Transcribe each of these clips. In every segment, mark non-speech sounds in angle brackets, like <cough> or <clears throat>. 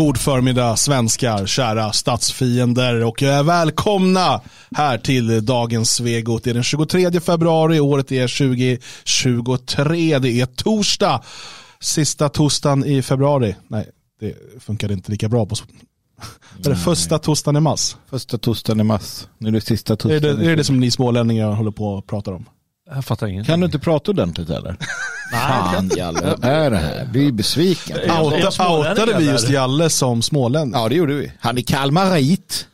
God förmiddag svenskar, kära statsfiender och välkomna här till dagens Svegot. Det är den 23 februari, året är 2023, det är torsdag. Sista torsdagen i februari. Nej, det funkar inte lika bra på är <laughs> det första torsdagen i mars? Första torsdagen i mars. Nu är det sista torsdagen. Är det, är det som ni smålänningar håller på och pratar om? Jag fattar inget. Kan du inte prata ordentligt eller? <laughs> Fan Jalle, vad är det här? Vi är besvikna. Outa, outade vi just Jalle som smålänning? Ja det gjorde vi. Han är kalmarit.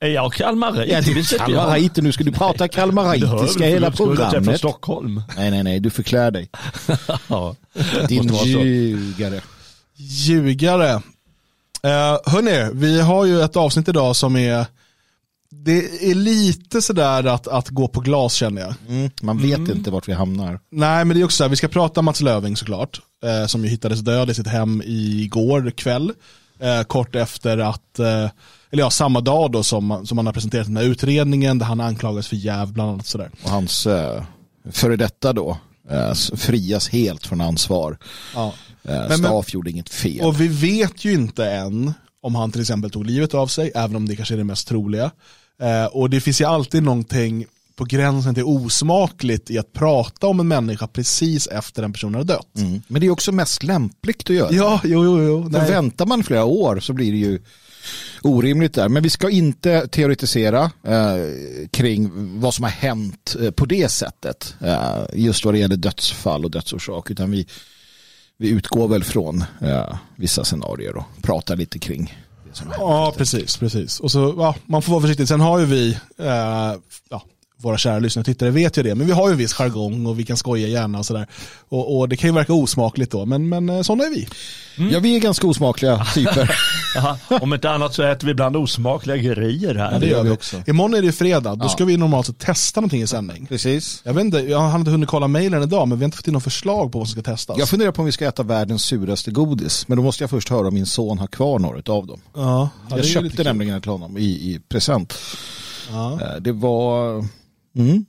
Är jag kalmarit? Ja, du är kalmarit. Nu ska du prata <laughs> kalmaritiska hela programmet. från Stockholm. Nej, nej, nej. Du förklär dig. <laughs> ja, Din ljugare. Ljugare. Uh, hörni, vi har ju ett avsnitt idag som är det är lite sådär att, att gå på glas känner jag. Mm, man vet mm. inte vart vi hamnar. Nej, men det är också så här, vi ska prata om Mats Löving såklart, eh, som ju hittades död i sitt hem igår kväll, eh, kort efter att, eh, eller ja, samma dag då som, som han har presenterat den här utredningen där han anklagas för jäv bland annat sådär. Och hans eh, före detta då, eh, frias helt från ansvar. Ja. Eh, men, Staff gjorde inget fel. Och vi vet ju inte än om han till exempel tog livet av sig, även om det kanske är det mest troliga. Eh, och det finns ju alltid någonting på gränsen till osmakligt i att prata om en människa precis efter en person har dött. Mm. Men det är också mest lämpligt att göra. Ja, jo, jo, jo. För väntar man flera år så blir det ju orimligt där. Men vi ska inte teoretisera eh, kring vad som har hänt eh, på det sättet. Eh, just vad det gäller dödsfall och dödsorsak. Utan vi, vi utgår väl från eh, vissa scenarier och pratar lite kring Ja, precis. precis. Och så, ja, man får vara försiktig. Sen har ju vi, eh, ja, våra kära lyssnare och tittare vet ju det, men vi har ju en viss jargong och vi kan skoja gärna och sådär. Och, och, det kan ju verka osmakligt då, men, men eh, sådana är vi. Mm. Ja, vi är ganska osmakliga typer. <laughs> om inte annat så äter vi ibland osmakliga grejer här. Ja, det gör vi också. Imorgon är det fredag, då ja. ska vi normalt sett testa någonting i sändning. Precis. Jag, vet inte, jag har inte hunnit kolla mejlen idag, men vi har inte fått in något förslag på vad som ska testas. Jag funderar på om vi ska äta världens suraste godis, men då måste jag först höra om min son har kvar några av dem. Ja, jag köpte nämligen till honom i, i present. Ja. Eh, det var... Mm.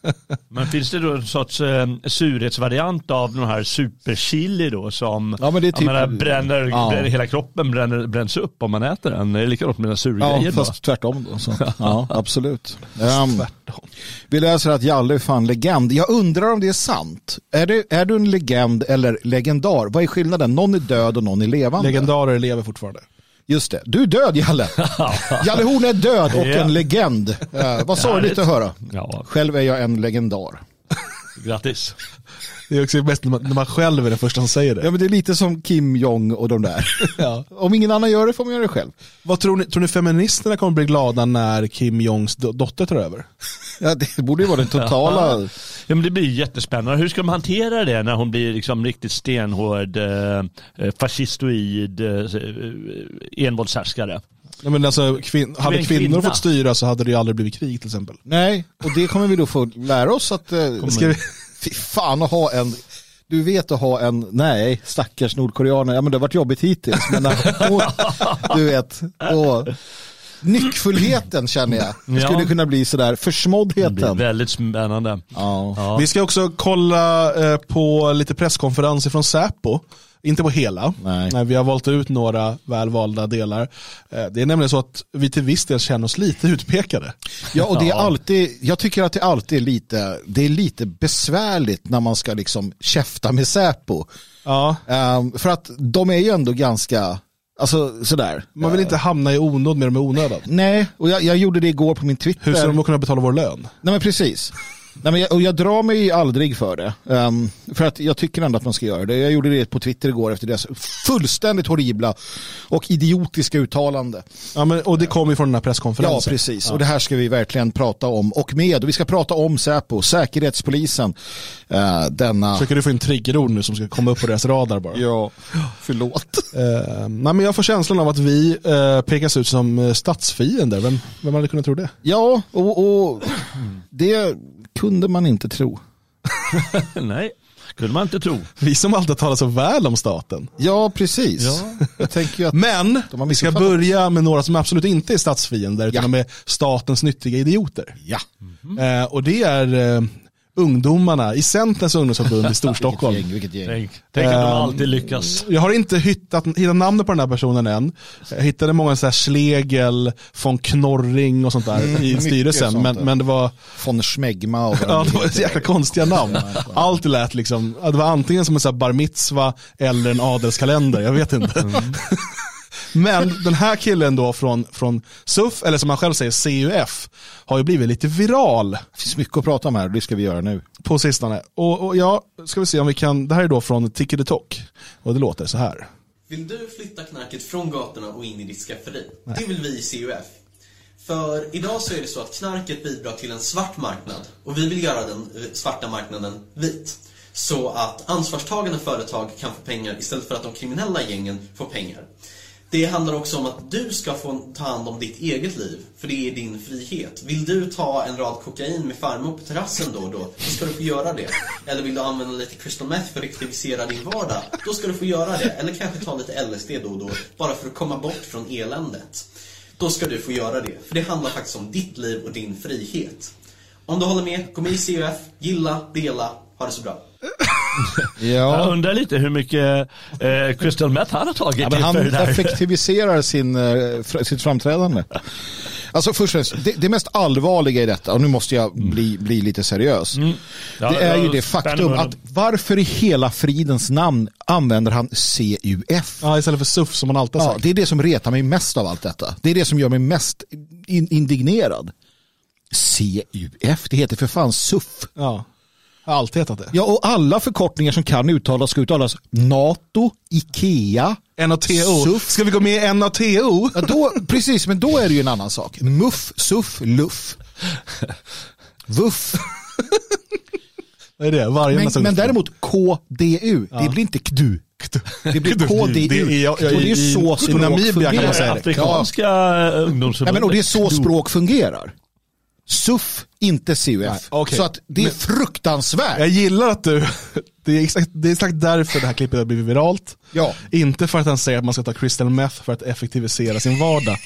<laughs> Men finns det då en sorts eh, surhetsvariant av den här superchili då som ja, men det är typ, menar, bränner, ja. bränner, hela kroppen bränner, bränns upp om man äter den? Är det likadant med den surgrejen? Ja, fast då? tvärtom då. Så. <laughs> Ja, absolut. Um, tvärtom. Vi läser att Jalle är fan legend. Jag undrar om det är sant. Är, det, är du en legend eller legendar? Vad är skillnaden? Någon är död och någon är levande. Legendarer lever fortfarande. Just det. Du är död Jalle. <laughs> Jalle Horn är död och en legend. Uh, vad sorgligt att höra. Ja. Själv är jag en legendar. Grattis. Det är också bäst när man, när man själv är den första som säger det. Ja men det är lite som Kim Jong och de där. <laughs> ja. Om ingen annan gör det får man göra det själv. Vad tror ni, tror ni feministerna kommer bli glada när Kim Jongs dotter tar över? ja det borde ju vara den totala. ja men det blir jättespännande. Hur ska man hantera det när hon blir liksom riktigt stenhård eh, eh fascistoid eh, envåldshärskare? Ja, men alltså, kvin hade kvinnor kvinna. fått styra så hade det ju aldrig blivit krig till exempel. Nej, och det kommer vi då få lära oss att... Eh, ska vi... <laughs> Fy fan att ha en... Du vet att ha en, nej, stackars nordkoreaner, ja men det har varit jobbigt hittills, men och, <laughs> du vet, och, nyckfullheten känner jag. Det skulle ja. kunna bli sådär, försmåddheten. Det blir väldigt spännande. Ja. ja. Vi ska också kolla eh, på lite presskonferenser från Säpo. Inte på hela. Nej. Nej. vi har valt ut några välvalda delar. Eh, det är nämligen så att vi till viss del känner oss lite utpekade. Ja, och det är alltid, jag tycker att det alltid är lite, det är lite besvärligt när man ska liksom käfta med Säpo. Ja. Um, för att de är ju ändå ganska, alltså sådär. Man vill inte hamna i onåd med dem i onödan. Nej, och jag, jag gjorde det igår på min Twitter. Hur ska de kunna betala vår lön? Nej men precis. Nej, men jag, och jag drar mig aldrig för det. Um, för att jag tycker ändå att man ska göra det. Jag gjorde det på Twitter igår efter deras fullständigt horribla och idiotiska uttalande. Ja, men, och det kom ju från den här presskonferensen. Ja, precis. Ja. Och det här ska vi verkligen prata om. Och med, och vi ska prata om Säpo, Säkerhetspolisen. Uh, denna... Försöker du få in triggerord nu som ska komma upp på deras radar bara? Ja, förlåt. Uh, nej, men jag får känslan av att vi uh, pekas ut som statsfiender. Vem, vem hade kunnat tro det? Ja, och, och det kunde man inte tro. <laughs> Nej, kunde man inte tro. Vi som alltid talar så väl om staten. Ja, precis. Ja. Men vi ska börja med några som absolut inte är statsfiender, utan ja. de är statens nyttiga idioter. Ja. Mm -hmm. eh, och det är eh, ungdomarna i Centerns ungdomsförbund i <laughs> Storstockholm. Vilket gäng, vilket gäng. Tänk, tänk att de Ehm, alltid lyckas. Jag har inte hittat, hittat namnet på den här personen än. Jag hittade många så här Schlegel, von Knorring och sånt där i mycket styrelsen. Men, men det var, Von Schmegma och <laughs> ja, de det var så jäkla konstiga namn. Allt lät liksom, det var antingen som en så här bar mitzva eller en adelskalender, jag vet inte. Men den här killen då från, från SUF, eller som han själv säger CUF, har ju blivit lite viral Det finns mycket att prata om här det ska vi göra nu. på sistone. Och, och ja, ska vi se om vi kan, det här är då från Tickety Talk. Och det låter så här. Vill du flytta knarket från gatorna och in i ditt skafferi? Det vill vi i CUF. För idag så är det så att knarket bidrar till en svart marknad och vi vill göra den eh, svarta marknaden vit. Så att ansvarstagande företag kan få pengar istället för att de kriminella gängen får pengar. Det handlar också om att du ska få ta hand om ditt eget liv, för det är din frihet. Vill du ta en rad kokain med farmor på terrassen då och då, då ska du få göra det. Eller vill du använda lite crystal meth för att effektivisera din vardag, då ska du få göra det. Eller kanske ta lite LSD då och då, bara för att komma bort från eländet. Då ska du få göra det, för det handlar faktiskt om ditt liv och din frihet. Om du håller med, gå med i CUF, gilla, dela, ha det så bra. <laughs> Jag Ja, undrar lite hur mycket eh, crystal meth han har tagit ja han effektiviserar sin, eh, fr- sitt framträdande. Alltså först och främst, det, det mest allvarliga i detta, och nu måste jag bli, bli lite seriös. Mm. Ja, det är ju det faktum att varför i hela fridens namn använder han CUF? Ja, istället för SUF som man alltid har Ja, sagt. det är det som retar mig mest av allt detta. Det är det som gör mig mest in indignerad. CUF, det heter för fan SUF. Ja. Jag alltid hetat det. Ja, och alla förkortningar som kan uttalas ska uttalas NATO, IKEA, NATO. SUF. Ska vi gå med i NATO? Ja, då, precis, men då är det ju en annan sak. MUF, SUF, LUF. VUF. Vad är det? Varje Men, men däremot KDU, det blir inte KDU. Det blir KDU. Det är- ja, ja, och det är i- så i språk Namibia kan man säga fungerar. det. Afrikanska Ja, ungdomsförbundet. men, och det är så språk fungerar. SUF, inte CUF. Nej, okej. Så att det är Men- fruktansvärt. Jag gillar att du, <laughs> det är, exakt, det är exakt därför det här klippet har blivit viralt. Ja. Inte för att han säger att man ska ta crystal meth för att effektivisera sin vardag.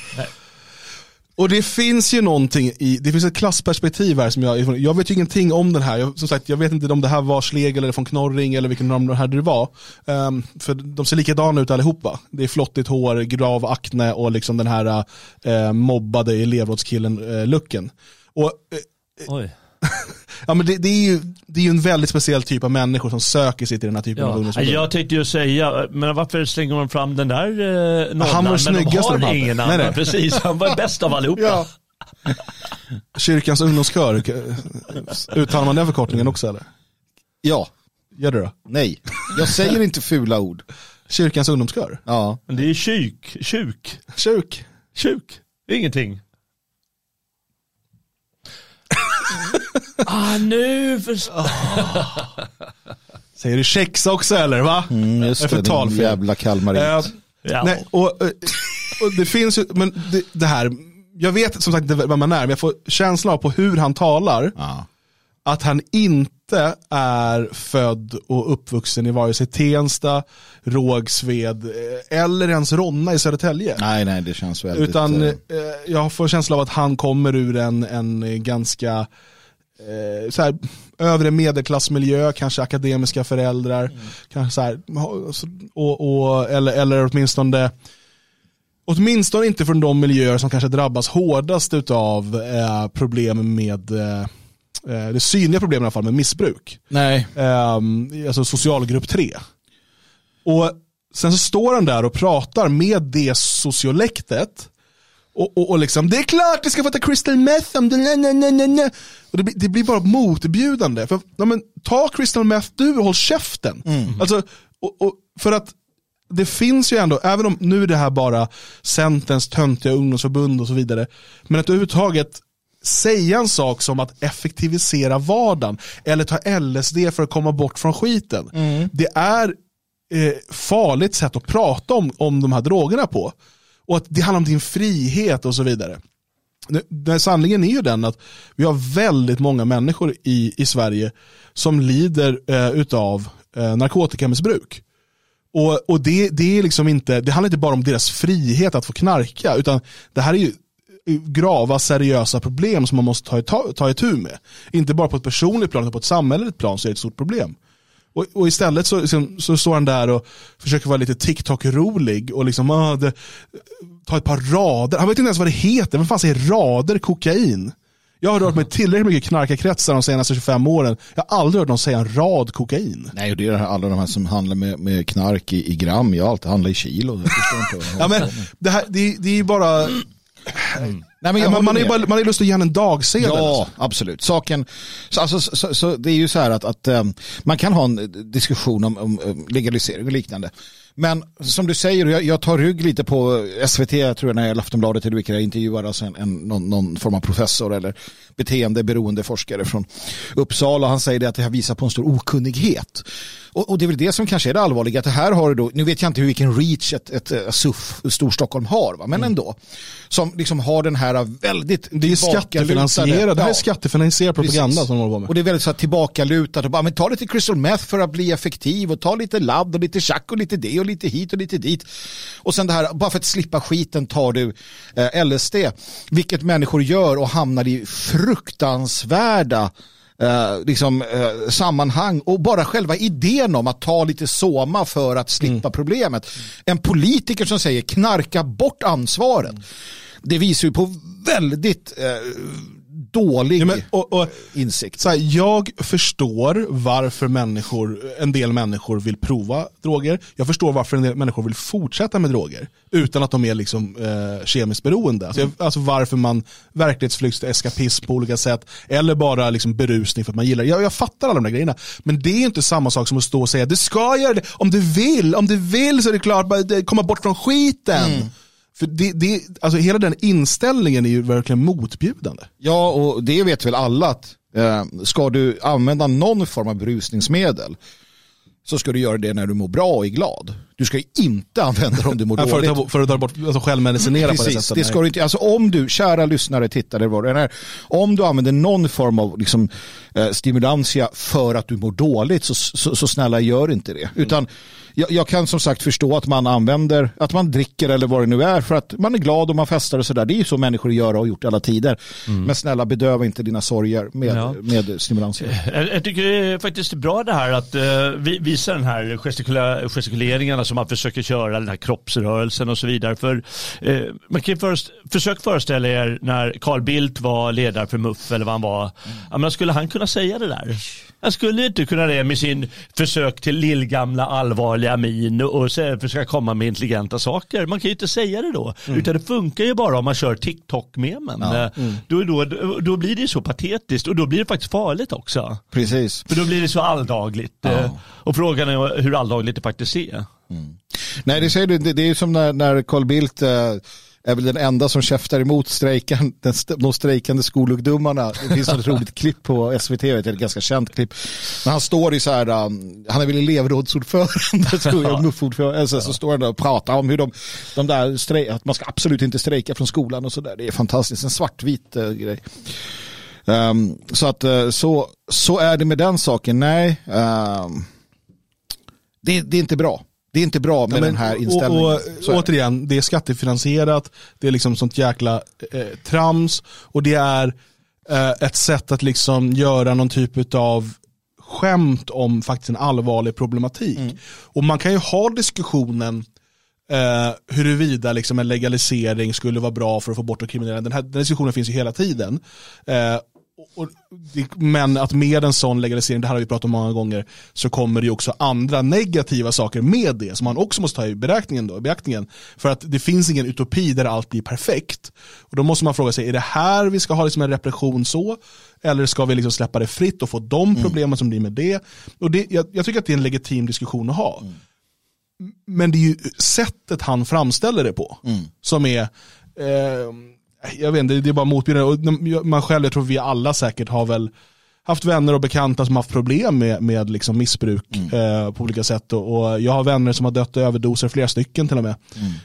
Och det finns ju någonting i, det finns ett klassperspektiv här som jag, jag vet ju ingenting om den här, jag, som sagt jag vet inte om det här var Schlegel eller von Knorring eller vilken av de här det var. Ehm, för de ser likadana ut allihopa. Det är flottigt hår, grav akne och liksom den här uh, mobbade elevrådskillen-looken. Och eh, Oj. <laughs> Ja, men det, det, är ju, det är ju en väldigt speciell typ av människor som söker sig till den här typen av Ja. ungdomsförbund. Jag tänkte ju säga, men varför slänger man fram den där eh, nollan? Han var men snyggast de de har ingen Nej, annan. nej. Precis, han var bäst av allihopa. Ja. Kyrkans ungdomskör, uttalar man den förkortningen också eller? Ja, Gör det då? nej. Jag säger inte fula ord. Kyrkans ungdomskör? Ja. Men det är tjuk, tjuk, Kyrk? tjuk. Ingenting. <laughs> ah, nu förstår <laughs> Säger du kex också eller va? Mm, just Det det, din jävla kalmarit. Eh, Ja. Nej, och, eh, och det finns ju, men det, det här, jag vet som sagt inte vem man är, men jag får känslan av på hur han talar, ja. att han inte är född och uppvuxen i vare sig Tensta, Rågsved eh, eller ens Ronna i Södertälje. Nej, nej, det känns väldigt... Utan eh, eh, jag får känsla av att han kommer ur en, en ganska eh, så här, övre medelklassmiljö, kanske akademiska föräldrar, kanske så här, och, och, eller, eller åtminstone Åtminstone inte från de miljöer som kanske drabbas hårdast av eh, problem med eh, eh, det synliga problemet i alla fall med missbruk. nej. Eh, alltså socialgrupp 3. Och sen så står han där och pratar med det sociolektet. Och, och, och liksom, det är klart det ska få ta crystal meth om det, nej, nej, nej, nej. Och det, blir- det blir bara motbjudande. För, ja, men, ta crystal meth du och håll käften. Alltså, och, och, för att det finns ju ändå, även om nu är det här bara Centerns töntiga ungdomsförbund och så vidare, men att överhuvudtaget säga en sak som att effektivisera vardagen eller ta LSD för att komma bort från skiten. Det är eh, farligt sätt att prata om, om de här drogerna på. Och att det handlar om din frihet och så vidare. Den sanningen är ju den att vi har väldigt många människor i, i Sverige som lider eh, utav eh, narkotikamissbruk. Och, och det, det, är liksom inte, det handlar inte bara om deras frihet att få knarka, utan det här är ju eh, grava, seriösa problem som man måste ta, ta, ta itu med. Inte bara på ett personligt plan, utan på ett samhälleligt plan så är det ett stort problem. Och, och istället så, liksom, så står han där och försöker vara lite TikTok-rolig och liksom, ah, det, ta ett par rader. Han vet inte ens vad det heter. Vem fan säger rader kokain? Jag har rört mig tillräckligt mycket i knarkarkretsar de senaste 25 åren. Jag har aldrig hört någon säga en rad kokain. Nej, och det är alla de här som handlar med, med knark i, i gram. Jag har alltid handlat i kilo. Vad Ja, men, det, här, det, det är ju bara... Nej, men jag man, man, är bara, man ju lust att ge en dagsedel. Ja, alltså. absolut. Saken, så, alltså, så, så, så det är ju så här att, att um, man kan ha en diskussion om, om legalisering och liknande. Men som du säger, jag, jag tar rygg lite på SVT, jag tror jag, när jag är Aftonbladet eller vilka jag intervjuar alltså en, en, någon, någon form av professor eller beteendeberoende forskare från Uppsala. Han säger det att det här visar på en stor okunnighet. Och, och det är väl det som kanske är det allvarliga, att det här har du då, nu vet jag inte hur vilken reach ett, ett, ett SUF Storstockholm har, va? men Mm. ändå, som liksom har den här väldigt Det är skattefinansierad, det här är skattefinansierad propaganda Precis. som de håller på med. Och det är väldigt så här tillbakalutat och bara, men ta lite crystal meth för att bli effektiv och ta lite ladd och lite tjack och lite det och lite hit och lite dit. Och sen det här, bara för att slippa skiten tar du eh, LSD, vilket människor gör och hamnar i fruktansvärda eh, liksom, eh, sammanhang och bara själva idén om att ta lite soma för att slippa problemet. En politiker som säger knarka bort ansvaret. Det visar ju på väldigt eh, dålig Ja, men, och, och, insikt. så här, jag förstår varför människor, en del människor vill prova droger. Jag förstår varför en del människor vill fortsätta med droger utan att de är liksom, eh, kemiskt beroende. Alltså, jag, alltså varför man verklighetsflykt, eskapism på olika sätt eller bara liksom berusning för att man gillar det. jag, jag fattar alla de där grejerna. Men det är inte samma sak som att stå och säga du ska göra det om du vill. Om du vill så är det klart, bara det- komma bort från skiten. För det, det, alltså hela den inställningen är ju verkligen motbjudande. Ja, och det vet väl alla att eh, ska du använda någon form av berusningsmedel så ska du göra det när du mår bra och är glad. Du ska inte använda det om du mår Ja, för, dåligt. ta, för att ta bort, alltså självmedicinera på det Precis, sättet. det ska du inte, alltså om du, kära lyssnare, tittare, vad det är, om du använder någon form av liksom, eh, stimulantia för att du mår dåligt så, så, så snälla gör inte det. Utan jag, jag kan som sagt förstå att man använder, att man dricker eller vad det nu är för att man är glad och man festar och sådär. Det är ju så människor gör och har gjort alla tider. Men snälla bedöva inte dina sorger med, Ja. med stimulantia. Jag, jag tycker det är faktiskt bra det här att eh, vi, visa den här gestikula, gestikuleringarna som man försöker köra, den här kroppsrörelsen och så vidare. För eh, man kan först, försök föreställa er när Carl Bildt var ledare för MUF eller vad han var. Ja, men skulle han kunna säga det där? Han skulle inte kunna det med sin försök till lillgamla allvarliga min och, försöka komma med intelligenta saker. Man kan ju inte säga det då. Utan det funkar ju bara om man kör TikTok-memen. Eh, Då, då, då, då blir det så patetiskt och då blir det faktiskt farligt också. Precis. För då blir det så alldagligt. eh, Och frågan är hur alldagligt det faktiskt är. Nej, det säger du, det, är ju som när, när Carl Bildt eh, är väl den enda som käftar emot strejkan, de strejkande skolungdomarna. Det finns ett <laughs> roligt klipp på SVT, ett ganska känt klipp. Men han står i så här, um, han är väl elevrådsordförande, <laughs> tror jag, MUF-ordförande, alltså, så står han där och pratar om hur de, de där att man ska absolut inte strejka från skolan och så där. Det är fantastiskt, en svartvit eh, grej. Ehm, så att eh, så, så är det med den saken, nej. ehm, det, det är inte bra. Det är inte bra med Ja, men- den här inställningen. Och, och, återigen, det är skattefinansierat, det är liksom sånt jäkla eh, trams och det är eh, ett sätt att liksom göra någon typ av skämt om faktiskt en allvarlig problematik. Mm. Och man kan ju ha diskussionen eh, huruvida liksom en legalisering skulle vara bra för att få bort de kriminella. Den här den diskussionen finns ju hela tiden. Eh, och, det, men att med en sån legalisering, det här har vi pratat om många gånger, så kommer det ju också andra negativa saker med det som man också måste ta i beräkningen. Då, beaktningen. För att det finns ingen utopi där allt blir perfekt. Och då måste man fråga sig, är det här vi ska ha liksom en repression så? Eller ska vi liksom släppa det fritt och få de problemen som blir med det? Och det jag, jag tycker att det är en legitim diskussion att ha. Men det är ju sättet han framställer det på som är eh, jag vet inte, det är bara motbjudande. Man själv, jag tror vi alla säkert har väl haft vänner och bekanta som haft problem med, med liksom missbruk eh, på olika sätt. Och, och jag har vänner som har dött av överdoser, flera stycken till och med.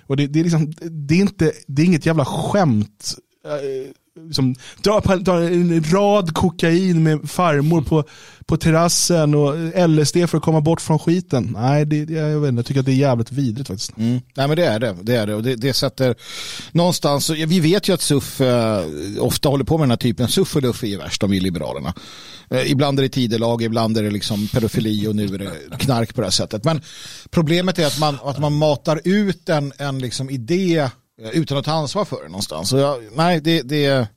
Och det, det, är liksom, det, är inte, det är inget jävla skämt eh, liksom, dra, dra en rad kokain med farmor på, på terrassen och LSD för att komma bort från skiten. Nej, det, jag, vet inte, jag tycker att det är jävligt vidrigt faktiskt. Mm. Nej men det är det. Det, är det. Och det, det sätter någonstans, vi vet ju att SUF eh, ofta håller på med den här typen, SUF och LUF är ju värst, de är Liberalerna. Eh, ibland är det tidelag, ibland är det liksom pedofili och nu är det knark på det här sättet. Men problemet är att man, att man matar ut en, en liksom idé utan att ta ansvar för det någonstans. Så jag, nej, det, det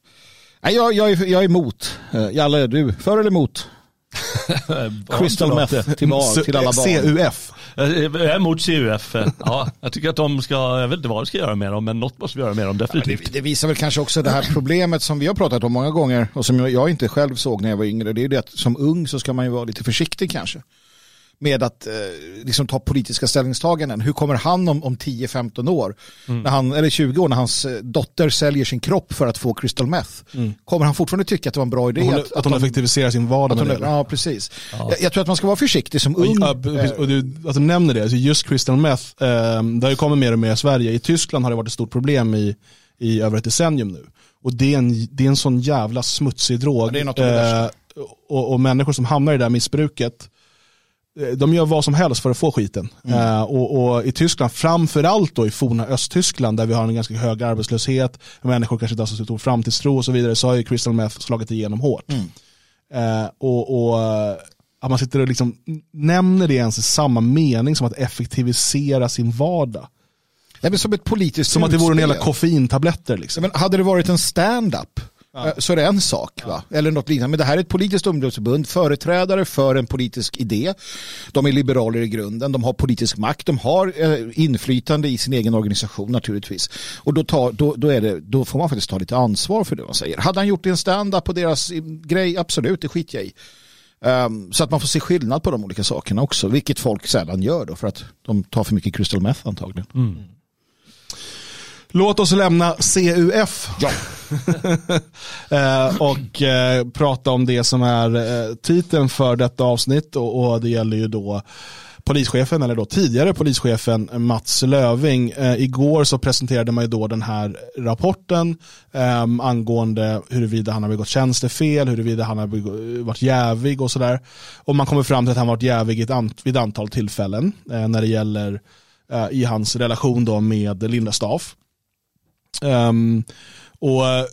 nej, jag, jag, är, jag är emot. Eh, Jalle, är du för eller emot? <laughs> Crystal meth till, bar, till alla barn. CUF. Jag är emot CUF. Ja, jag tycker att de ska, jag vet inte vad de ska göra med dem, men något måste vi göra med dem definitivt. Det, det visar väl kanske också det här problemet som vi har pratat om många gånger och som jag, jag inte själv såg när jag var yngre. Det är ju det att som ung så ska man ju vara lite försiktig kanske. Med att eh, liksom ta politiska ställningstaganden. Hur kommer han om, om 10-15 år, när han, eller 20 år, när hans eh, dotter säljer sin kropp för att få crystal meth? Kommer han fortfarande tycka att det var en bra idé? Hon, att, att hon effektiviserar sin vardag att med det. Ja, precis. Jag, jag tror att man ska vara försiktig som ung. ja, precis. och du, att du nämner det, just crystal meth, eh, det har ju kommit mer och mer i Sverige. I Tyskland har det varit ett stort problem i, i över ett decennium nu. Och det är en, det är en sån jävla smutsig drog. Ja. Eh, och, och människor som hamnar i det där missbruket, eh, de gör vad som helst för att få skiten. Mm. Eh, och, och i Tyskland, framförallt då i forna Östtyskland där vi har en ganska hög arbetslöshet, människor kanske inte har så stor framtidstro och så vidare, så har ju crystal meth slagit igenom hårt. Mm. Eh, och, och eh, att man sitter och liksom nämner det ens i samma mening som att effektivisera sin vardag. Nej, men som ett politiskt Som att det vore en utspel. koffeintabletter. Liksom. Men hade det varit en stand-up eh, så är det en sak. Va? Eller något liknande. Men det här är ett politiskt ungdomsförbund, företrädare för en politisk idé. De är liberaler i grunden, de har politisk makt, de har eh, inflytande i sin egen organisation naturligtvis. Och då, tar, då, då, är det, då får man faktiskt ta lite ansvar för det man säger. Hade han gjort en stand-up på deras eh, grej, absolut, det skiter jag i. Ehm, så att man får se skillnad på de olika sakerna också, vilket folk sällan gör då för att de tar för mycket crystal meth antagligen. Låt oss lämna CUF Ja. <laughs> eh, och eh, prata om det som är eh, titeln för detta avsnitt och, och det gäller ju då polischefen, eller då tidigare polischefen Mats Löving. Eh, igår så presenterade man ju då den här rapporten eh, angående huruvida han har begått tjänstefel, huruvida han har begå- varit jävig och sådär. Och man kommer fram till att han varit jävig i ett ant- vid ett antal tillfällen när det gäller i hans relation då med Linda Staff. Ehm, och eh,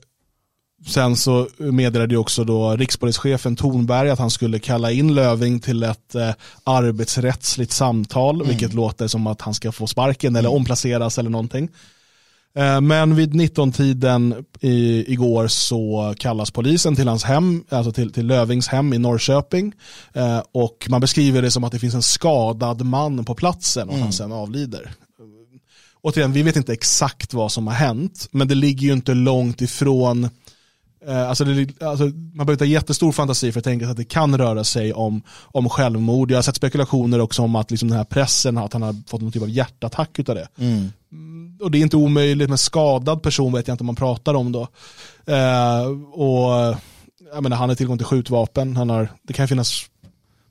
sen så meddelade också då rikspolischefen Tornberg att han skulle kalla in Löving till ett eh, arbetsrättsligt samtal, vilket låter som att han ska få sparken eller omplaceras eller någonting. Eh, Men vid 19-tiden i, igår så kallas polisen till hans hem, alltså till, till Lövings hem i Norrköping. Eh, och man beskriver det som att det finns en skadad man på platsen och han sen avlider. Återigen, vi vet inte exakt vad som har hänt, men det ligger ju inte långt ifrån Eh, Alltså det, alltså man behöver inte ha jättestor fantasi för att tänka sig att det kan röra sig om, om självmord. Jag har sett spekulationer också om att liksom den här pressen, att han har fått någon typ av hjärtattack utav det. Mm, Och det är inte omöjligt, men skadad person vet jag inte om man pratar om då. Eh, och jag menar, han har tillgång till skjutvapen, han har, det kan finnas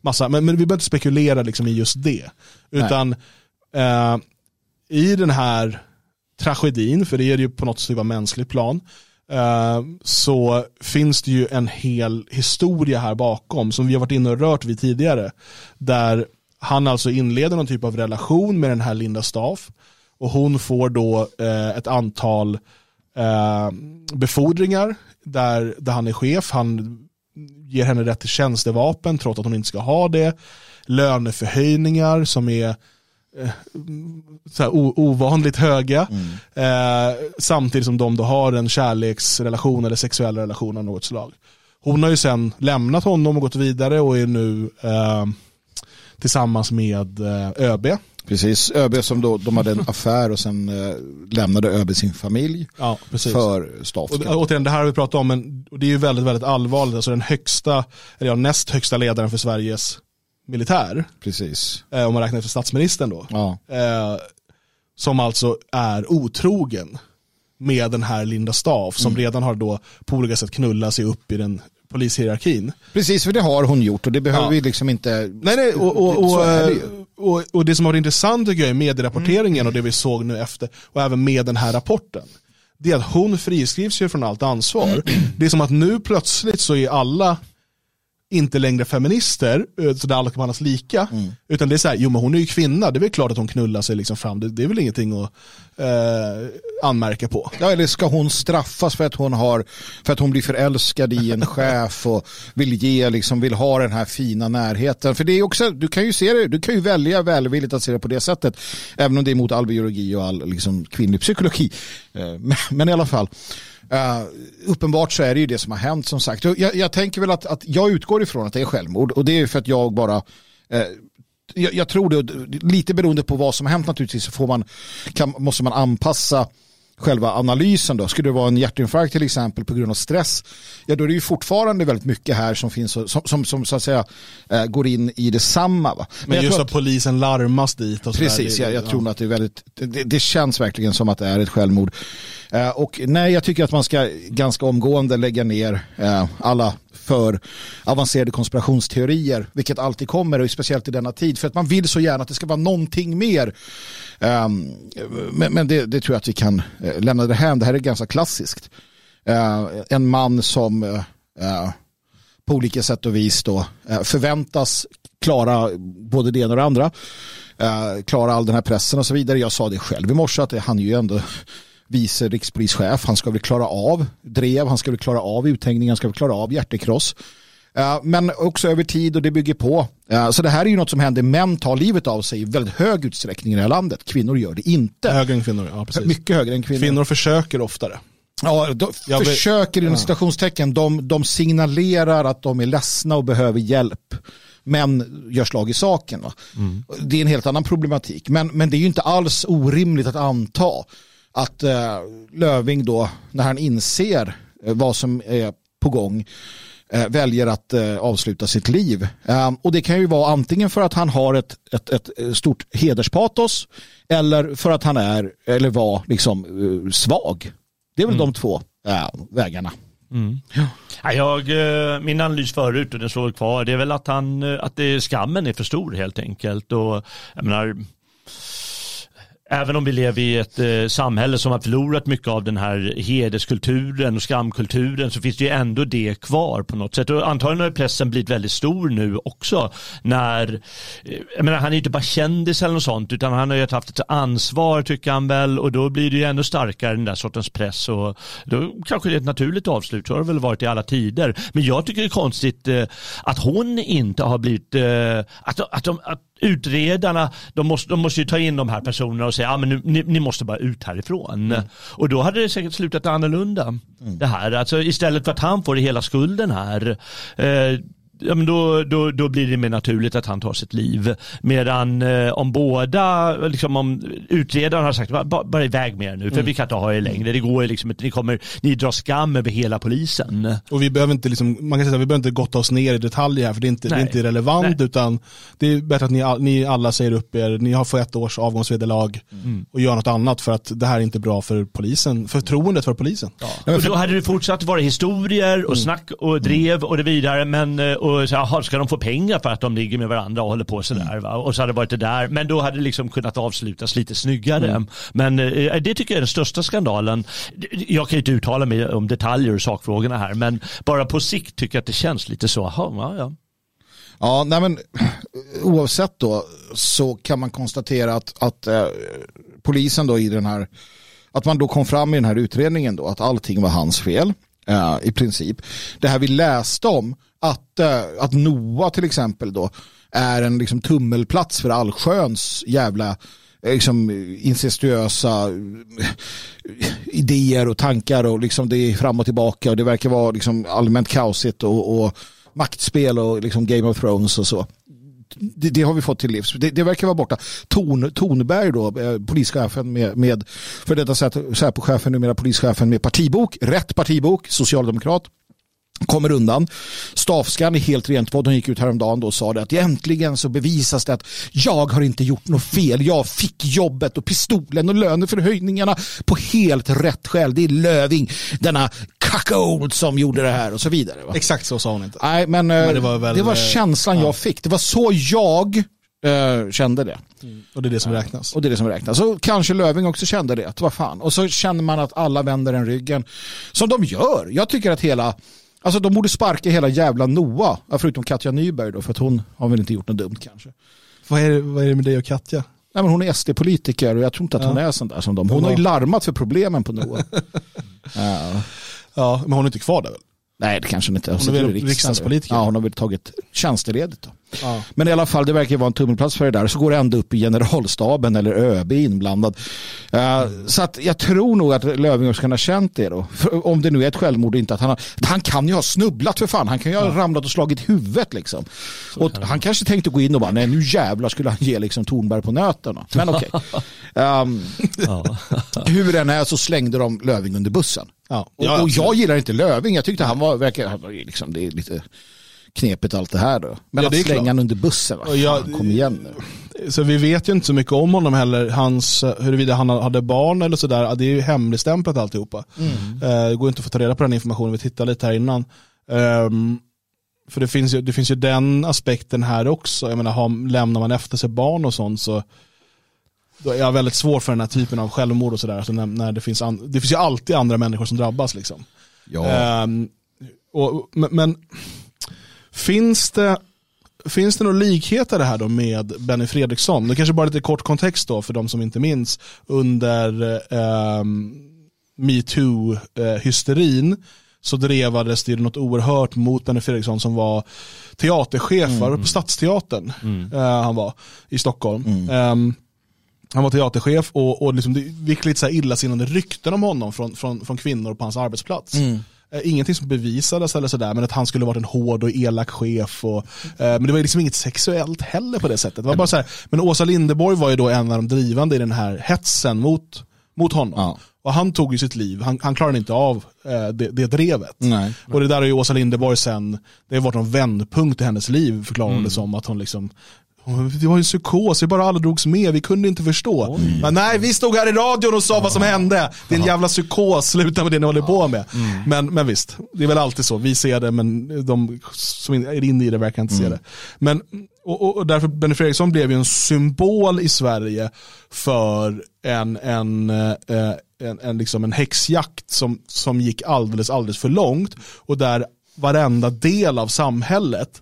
massa, men, men vi behöver inte spekulera liksom i just det. Utan eh, i den här tragedin, för det är det ju på något sätt mänskligt plan, eh, så finns det ju en hel historia här bakom som vi har varit inne och rört vid tidigare. Där han alltså inleder någon typ av relation med den här Linda Staff och hon får då eh, ett antal eh, befordringar där, där han är chef. Han ger henne rätt till tjänstevapen trots att hon inte ska ha det. Löneförhöjningar som är så här, ovanligt höga. Eh, samtidigt som de då har en kärleksrelation eller sexuell relation av något slag. Hon har ju sen lämnat honom och gått vidare och är nu eh, tillsammans med eh, ÖB. Precis, ÖB som då, de hade en <laughs> affär och sen eh, lämnade ÖB sin familj Ja, för. Och, återigen, det här har vi pratat om, men det är ju väldigt, väldigt allvarligt. Alltså den högsta, eller ja, näst högsta ledaren för Sveriges militär, Precis. eh, om man räknar efter statsministern då, Ja. eh, som alltså är otrogen med den här Linda Staff, som Mm. redan har då på olika sätt knullat sig upp i den polishierarkin. Precis, för det har hon gjort och det behöver Ja. vi liksom inte... Nej, nej, och, och, och, det eh, och, och det som har varit intressant tycker jag är medierapporteringen och det vi såg nu efter, och även med den här rapporten. det är att hon friskrivs ju från allt ansvar. <clears throat> Det är som att nu plötsligt så är alla inte längre feminister, eh, så där alla kan behandlas lika. Mm. Utan det är så här, jo men hon är ju kvinna, det är väl klart att hon knullar sig liksom fram. Det, det är väl ingenting att eh, anmärka på. Ja, eller ska hon straffas för att hon har för att hon blir förälskad i en <laughs> chef och vill ge liksom vill ha den här fina närheten. För det är också du kan ju se det, du kan ju välja välvilligt att se det på det sättet. Även om det är mot all biologi och all liksom kvinnlig psykologi. Eh, Men, men i alla fall. Uh, uppenbart så är det ju det som har hänt som sagt. Jag, jag tänker väl att, att jag utgår ifrån att det är självmord och det är för att jag bara eh, jag, jag tror det, lite beroende på vad som har hänt naturligtvis så får man, kan, måste man anpassa själva analysen då. Skulle det vara en hjärtinfarkt till exempel på grund av stress, ja då är det ju fortfarande väldigt mycket här som finns som, som, som så att säga äh, går in i detsamma. Va? Men, jag just tror att polisen larmas dit och Precis, där, jag, det- jag ja. tror att det är väldigt, det, det känns verkligen som att det är ett självmord. Eh, och nej, jag tycker att man ska ganska omgående lägga ner eh, alla för avancerade konspirationsteorier, vilket alltid kommer, och speciellt i denna tid, för att man vill så gärna att det ska vara någonting mer. Ehm, men men det, det tror jag att vi kan eh, lämna det här. Det här är ganska klassiskt. Eh, en man som eh, på olika sätt och vis då förväntas klara både det ena och det andra. Klara all den här pressen och så vidare. Jag sa det själv i morse att det- han är ju ändå vice rikspolischef. Han ska väl klara av drev, han ska väl klara av uthängning, han ska väl klara av hjärtekross. Eh, Men också över tid och det bygger på. Eh, Så det här är ju något som händer. Män tar livet av sig i väldigt hög utsträckning i det här landet. Kvinnor gör det inte. Högre än kvinnor, ja precis. Mycket högre än kvinnor. Kvinnor försöker oftare. Ja, de Jag försöker inom citationstecken. De, de signalerar att de är ledsna och behöver hjälp. Men gör slag i saken. Va? Det är en helt annan problematik. Men, men det är ju inte alls orimligt att anta att eh, Löving då, när han inser eh, vad som är på gång, eh, väljer att eh, avsluta sitt liv. Eh, och det kan ju vara antingen för att han har ett, ett, ett stort hederspatos eller för att han är eller var liksom svag. Det är väl de två vägarna. Ja, jag, min analys förut och den slår kvar, det är väl att, han, att det, skammen är för stor helt enkelt. Och, jag menar, Även om vi lever i ett eh, samhälle som har förlorat mycket av den här hederskulturen och skamkulturen så finns det ju ändå det kvar på något sätt. Och antagligen har pressen blivit väldigt stor nu också. När, eh, jag menar, han är ju inte bara kändis eller något sånt utan han har ju haft ett ansvar tycker han väl och då blir det ju ännu starkare den där sortens press och då kanske det är ett naturligt avslut. Så har det väl varit i alla tider. Men jag tycker det är konstigt eh, att hon inte har blivit, eh, att, att, de, att utredarna, de måste, de måste ju ta in de här personerna och säga, ah, men nu, ni, ni måste bara ut härifrån. Och då hade det säkert slutat annorlunda. Det här, alltså istället för att han får hela skulden här. Eh, Ja, men då, då, då blir det mer naturligt att han tar sitt liv. Medan eh, om båda, liksom om utredaren har sagt bara, bara iväg med er nu för vi kan inte ha er längre. Det går liksom inte, ni, kommer, ni drar skam över hela polisen. Och vi behöver inte, liksom, man kan säga att vi behöver inte gotta oss ner i detaljer här för det är inte, det är inte relevant Nej. utan det är bättre att ni, all- ni alla säger upp er, ni har fått ett års avgångsvederlag och gör något annat för att det här är inte bra för polisen, förtroendet för polisen. Och då hade det fortsatt vara historier och snack och drev och det vidare. Men eh, och så, aha, ska de få pengar för att de ligger med varandra och håller på sådär. Va? Och så hade det varit det där. Men då hade det liksom kunnat avslutas lite snyggare. Men eh, det tycker jag är den största skandalen. Jag kan ju inte uttala mig om detaljer och sakfrågorna här. Men bara på sikt tycker jag att det känns lite så. Aha, ja, ja. Ja, nej men oavsett då så kan man konstatera att, att eh, polisen då i den här, att man då kom fram i den här utredningen då att allting var hans fel eh, i princip. Det här vi läste om att, eh, att Noah till exempel då är en liksom tummelplats för allsköns jävla eh, liksom incestuösa eh, idéer och tankar och liksom det är fram och tillbaka och det verkar vara liksom allmänt kaosigt och, och maktspel och liksom Game of Thrones och så. Det, det har vi fått till livs. Det, det verkar vara borta. Torn, Tornberg då, eh, polischefen med, med för detta Säpochefen, numera polischefen med partibok, rätt partibok, socialdemokrat kommer undan. Stavskan är helt rent vad. De gick ut häromdagen då och sa det att äntligen så bevisas det att jag har inte gjort något fel. Jag fick jobbet och pistolen och löneförhöjningarna på helt rätt skäl. Det är Löving, denna cuckold som gjorde det här och så vidare. Va? Exakt så sa hon inte. Nej, men, eh, Men det det var, var väl, eh, känslan jag fick. Det var så jag eh, kände det. Och det är det som räknas. Och det är det som räknas. Så kanske Löving också kände det, vad fan. Och så känner man att alla vänder en ryggen. Som de gör. Jag tycker att hela, alltså de borde sparka hela jävla Noah. Förutom Katja Nyberg då, för att hon har väl inte gjort något dumt kanske. Vad är, det, vad är det med dig och Katja? Nej, men hon är SD-politiker och jag tror inte att hon är sån där som dem. Hon har ju larmat för problemen på Noah. <laughs> ja. Ja, men hon är inte kvar där väl? Nej, det kanske hon inte. Hon är väl riksdagspolitiker? Ja, hon har väl tagit tjänsteledigt. Då. Ja. Men i alla fall, det verkar vara en tummelplats för det där. Så går det ända upp i generalstaben eller ÖB inblandad. Uh, så att jag tror nog att Löfven ska ha känt det då. För om det nu är ett självmord inte att han har, Han kan ju ha snubblat för fan. Han kan ju ha ramlat och slagit huvudet liksom. Och han kanske tänkte gå in och bara, nej nu jävlar skulle han ge liksom Tornberg på nöterna. Men okej. <laughs> Um, hur den är så slängde de Löving under bussen. Ja. Och, och jag gillar inte Löving. Jag tyckte han var, verkar, han var liksom, det är lite knepigt allt det här då. Men Ja, att slänga han under bussen, vad fan, kom igen nu. <laughs> Så vi vet ju inte så mycket om honom heller. Hans, huruvida han hade barn eller sådär, ja, det är ju hemligstämplat alltihopa. Mm. Eh, Det går inte att få ta reda på den informationen, vi tittar lite här innan. Ehm, för det finns, ju, det finns ju den aspekten här också. Jag menar, har, lämnar man efter sig barn och sånt så då är jag väldigt svår för den här typen av självmord och sådär. Alltså när, när det, finns an, det finns ju alltid andra människor som drabbas. Liksom. Ja. Ehm, och, men, men finns det Finns det några likheter det här då med Benny Fredriksson? Det kanske bara lite kort kontext då för de som inte minns. Under um, metoo-hysterin så drevades det något oerhört mot Benny Fredriksson som var teaterchef på Stadsteatern. Eh, han var i Stockholm. Ehm, han var teaterchef och, och liksom det gick lite så illasinnade rykten om honom från, från, från kvinnor på hans arbetsplats. Eh, Ingenting som bevisades eller sådär, men att han skulle varit en hård och elak chef. Och, eh, men det var liksom inget sexuellt heller på det sättet. Det var bara så här, men Åsa Linderborg var ju då en av de drivande i den här hetsen mot, mot honom. Ja. Och han tog ju sitt liv, han, han klarade inte av eh, det, det drevet. Nej. Och det där är ju Åsa Linderborg sen, det har varit en vändpunkt i hennes liv förklarar hon det som. Att hon liksom, det var ju en psykos, vi bara alla drogs med, vi kunde inte förstå. Men nej, vi stod här i radion och sa vad som hände. Det är en jävla psykos, <laughs> sluta med det ni håller på med. Men, men visst, det är väl alltid så, vi ser det men de som är inne i det verkar inte se det. Men, och, och, därför, Benny Fredriksson blev ju en symbol i Sverige för en, en, eh, en, en, liksom en häxjakt som, som gick alldeles, alldeles för långt och där varenda del av samhället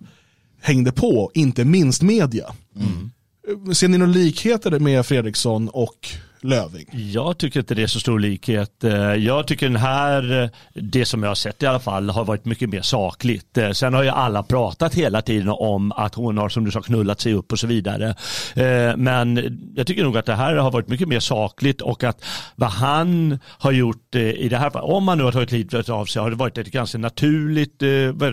hängde på, inte minst media. Ser ni några likheter med Fredriksson och Löving? Jag tycker inte det är så stor likhet. Eh, jag tycker den här, eh, det som jag har sett i alla fall, har varit mycket mer sakligt. Eh, sen har ju alla pratat hela tiden om att hon har, som du sa, knullat sig upp och så vidare. Men jag tycker nog att det här har varit mycket mer sakligt och att vad han har gjort i det här fallet, om han nu har tagit livet av sig, har det varit ett ganska naturligt,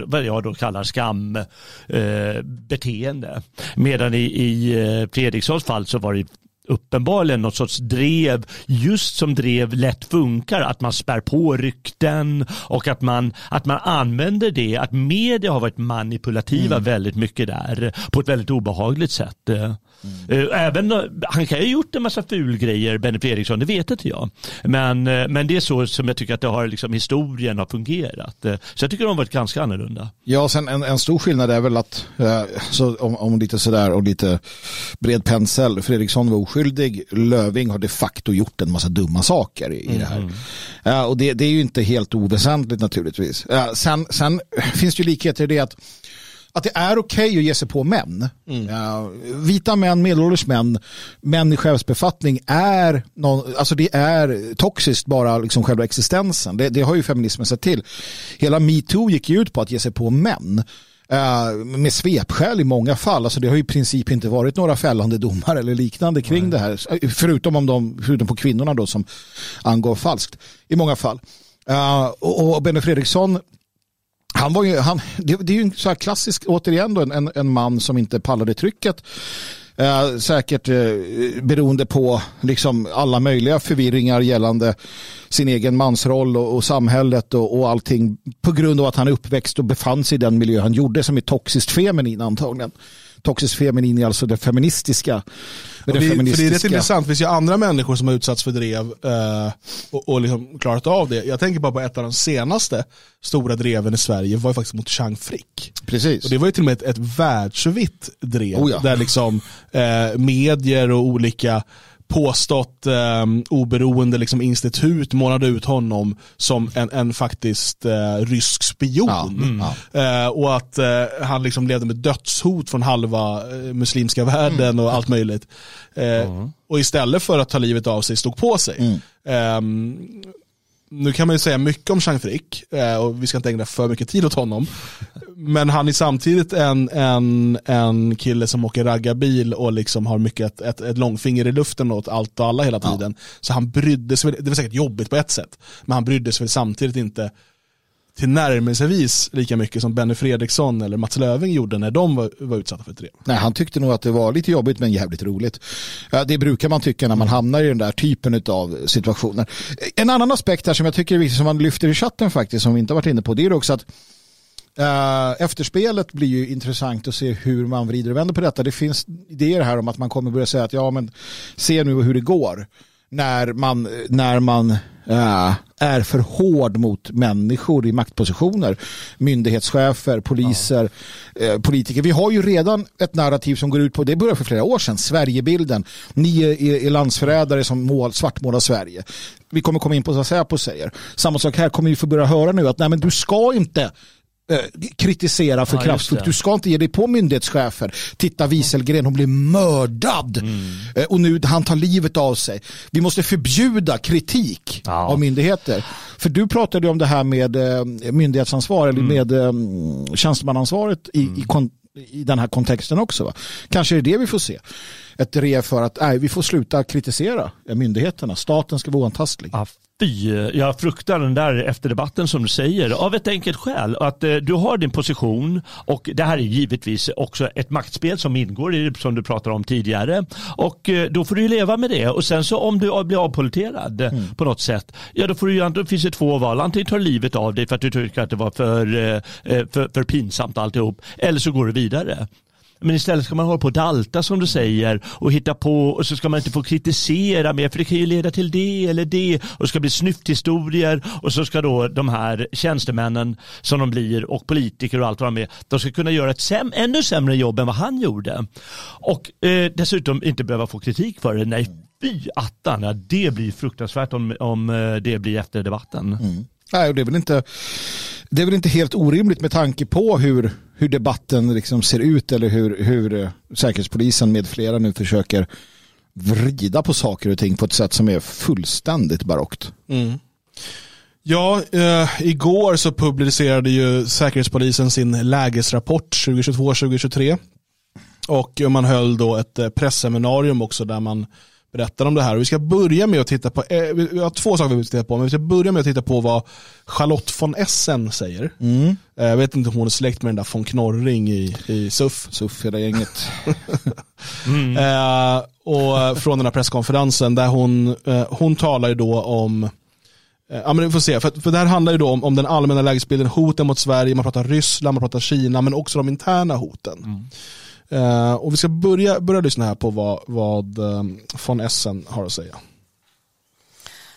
vad jag då kallar skambeteende. Medan i, i Fredrikssons fall så var det uppenbarligen något sorts drev, just som drev lätt funkar, att man spär på rykten och att man, att man använder det, att media har varit manipulativa väldigt mycket där på ett väldigt obehagligt sätt. Eh, Även, eh, han kan ju ha gjort en massa fulgrejer, Benny Fredriksson, det vet inte jag. Men, eh, men det är så som jag tycker att det har, liksom, historien har fungerat. Så jag tycker de har varit ganska annorlunda. Ja, sen en, en stor skillnad är väl att, så om, om lite sådär och lite bred pensel, Fredriksson var oskyldig, Löving har de facto gjort en massa dumma saker i, i det här. Eh, och det, det är ju inte helt oväsentligt naturligtvis. Sen, sen finns det ju likheter i det att att det är okej att ge sig på män. Ja, vita män, medelålders män, män i chefsbefattning är, någon, alltså det är toxiskt bara liksom själva existensen. Det, det har ju feminismen sett till. Hela metoo gick ju ut på att ge sig på män. med svepskäl i många fall. Alltså det har ju i princip inte varit några fällande domar eller liknande kring det här. Förutom, om de, förutom på kvinnorna då som angav falskt i många fall. Eh, och, och Benny Fredriksson han var ju, han, det, det är ju en så här klassisk, återigen då, en, en man som inte pallade trycket. Eh, säkert eh, beroende på liksom alla möjliga förvirringar gällande sin egen mansroll och, och samhället och, och allting på grund av att han är uppväxt och befann sig i den miljö han gjorde som är toxiskt feminin antagligen toxisk feminin är alltså det feministiska. Det, det, för det är rätt intressant, finns ju andra människor som har utsatts för drev eh, och, och liksom klarat av det. Jag tänker bara på ett av de senaste stora dreven i Sverige var ju faktiskt mot Chang Frick. Precis. Och det var ju till och med ett, ett världsvitt drev oh ja. där liksom eh, medier och olika påstått eh, oberoende liksom, institut målade ut honom som en, en faktiskt eh, rysk spion. Ja, mm, ja. Eh, och att eh, han liksom levde med dödshot från halva eh, muslimska världen mm. och allt möjligt. Mm. Och istället för att ta livet av sig stod på sig. Mm. Nu kan man ju säga mycket om Chang Frick eh, och vi ska inte ägna för mycket tid åt honom. Men han är samtidigt en, en, en kille som åker raggarbil och liksom har mycket ett, ett, ett långfinger i luften åt allt och alla hela tiden. Ja. Så han brydde sig, det var säkert jobbigt på ett sätt, men han brydde sig samtidigt inte tillnärmelsevis lika mycket som Benny Fredriksson eller Mats Löving gjorde när de var, var utsatta för det. Nej, han tyckte nog att det var lite jobbigt men jävligt roligt. Det brukar man tycka när man hamnar i den där typen av situationer. En annan aspekt här som jag tycker är viktig som man lyfter i chatten faktiskt som vi inte har varit inne på det är också att Uh, efterspelet blir ju intressant att se hur man vrider och vänder på detta. Det finns idéer här om att man kommer börja säga att ja men se nu hur det går när man, när man äh, är för hård mot människor i maktpositioner. Myndighetschefer, poliser, ja. äh, politiker. Vi har ju redan ett narrativ som går ut på, det började för flera år sedan, Sverigebilden. Ni är, är landsförrädare som mål, svartmålar Sverige. Vi kommer komma in på vad Säpo säger. Samma sak här kommer vi få börja höra nu att nej men du ska inte Eh, kritisera för ja, kraftfullt. Du ska inte ge dig på myndighetschefer. Titta Wieselgren, hon blev mördad. Mm. Eh, och nu han tar livet av sig. Vi måste förbjuda kritik ja. av myndigheter. För du pratade om det här med eh, myndighetsansvar eller mm. med tjänstemannaansvaret i, mm. i, i den här kontexten också. Va? Kanske är det det vi får se. Ett drev för att nej, vi får sluta kritisera myndigheterna. Staten ska vara oantastlig. Ja, Fy, jag fruktar den där efterdebatten som du säger av ett enkelt skäl. Att eh, du har din position och det här är givetvis också ett maktspel som ingår i det som du pratade om tidigare. Och eh, då får du ju leva med det och sen så om du blir avpoliterad mm. på något sätt, ja då, får du, då finns det två val. Antingen tar livet av dig för att du tycker att det var för, eh, eh för, för pinsamt alltihop eller så går du vidare. Men istället ska man hålla på och dalta som du säger och hitta på och så ska man inte få kritisera mer för det kan ju leda till det eller det och det ska bli snyfthistorier och så ska då de här tjänstemännen som de blir och politiker och allt vad de är, de ska kunna göra ett säm ännu sämre jobb än vad han gjorde. Och eh, dessutom inte behöva få kritik för det. Nej, fy attan, det blir fruktansvärt om, om eh, det blir efter debatten. Mm. Nej, det är väl inte det är väl inte helt orimligt med tanke på hur, hur debatten liksom ser ut eller hur, hur eh, Säkerhetspolisen med flera nu försöker vrida på saker och ting på ett sätt som är fullständigt barockt. Mm. Ja, eh, igår så publicerade ju Säkerhetspolisen sin lägesrapport 2022-2023 och man höll då ett eh, presseminarium också där man berättar om det här. Och vi ska börja med att titta på, eh, vi har två saker vi vill titta på, men vi ska börja med att titta på vad Charlotte von Essen säger. Mm. Eh, jag vet inte om hon är släkt med den där von Knorring i, i SUF. SUF, hela gänget. mm. <laughs> eh, och från den här presskonferensen där hon, eh, hon talar ju då om eh, Ja, men vi får se, för, för det här handlar ju då om, om den allmänna lägesbilden, hoten mot Sverige, man pratar Ryssland, man pratar Kina, men också de interna hoten. Mm. Uh, och vi ska börja, börja lyssna här på vad, vad um, von Essen har att säga.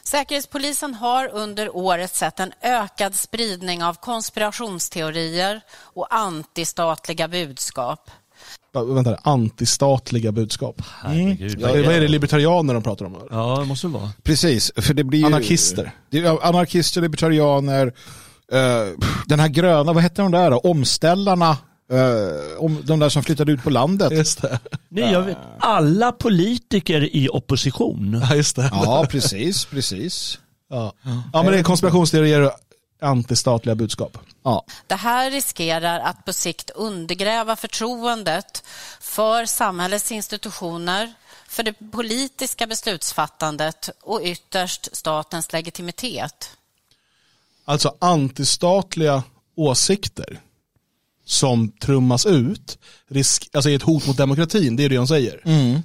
Säkerhetspolisen har under året sett en ökad spridning av konspirationsteorier och antistatliga budskap. Vänta, antistatliga budskap. Mm. Ja, vad är det libertarianer de pratar om? Ja, det måste det vara. Precis, för det blir Anarkister. Det anarkister, libertarianer, uh, den här gröna, vad heter de där då? Omställarna Uh, om de där som flyttade ut på landet. Just det. Nej, jag vet. Alla politiker i opposition. Ja, just det. Ja, precis, precis. Ja, ja men det är konspirationsteorier och antistatliga budskap. Ja. Det här riskerar att på sikt undergräva förtroendet för samhällets institutioner, för det politiska beslutsfattandet och ytterst statens legitimitet. Alltså antistatliga åsikter som trummas ut risk, alltså är ett hot mot demokratin, det är det de säger. Mm.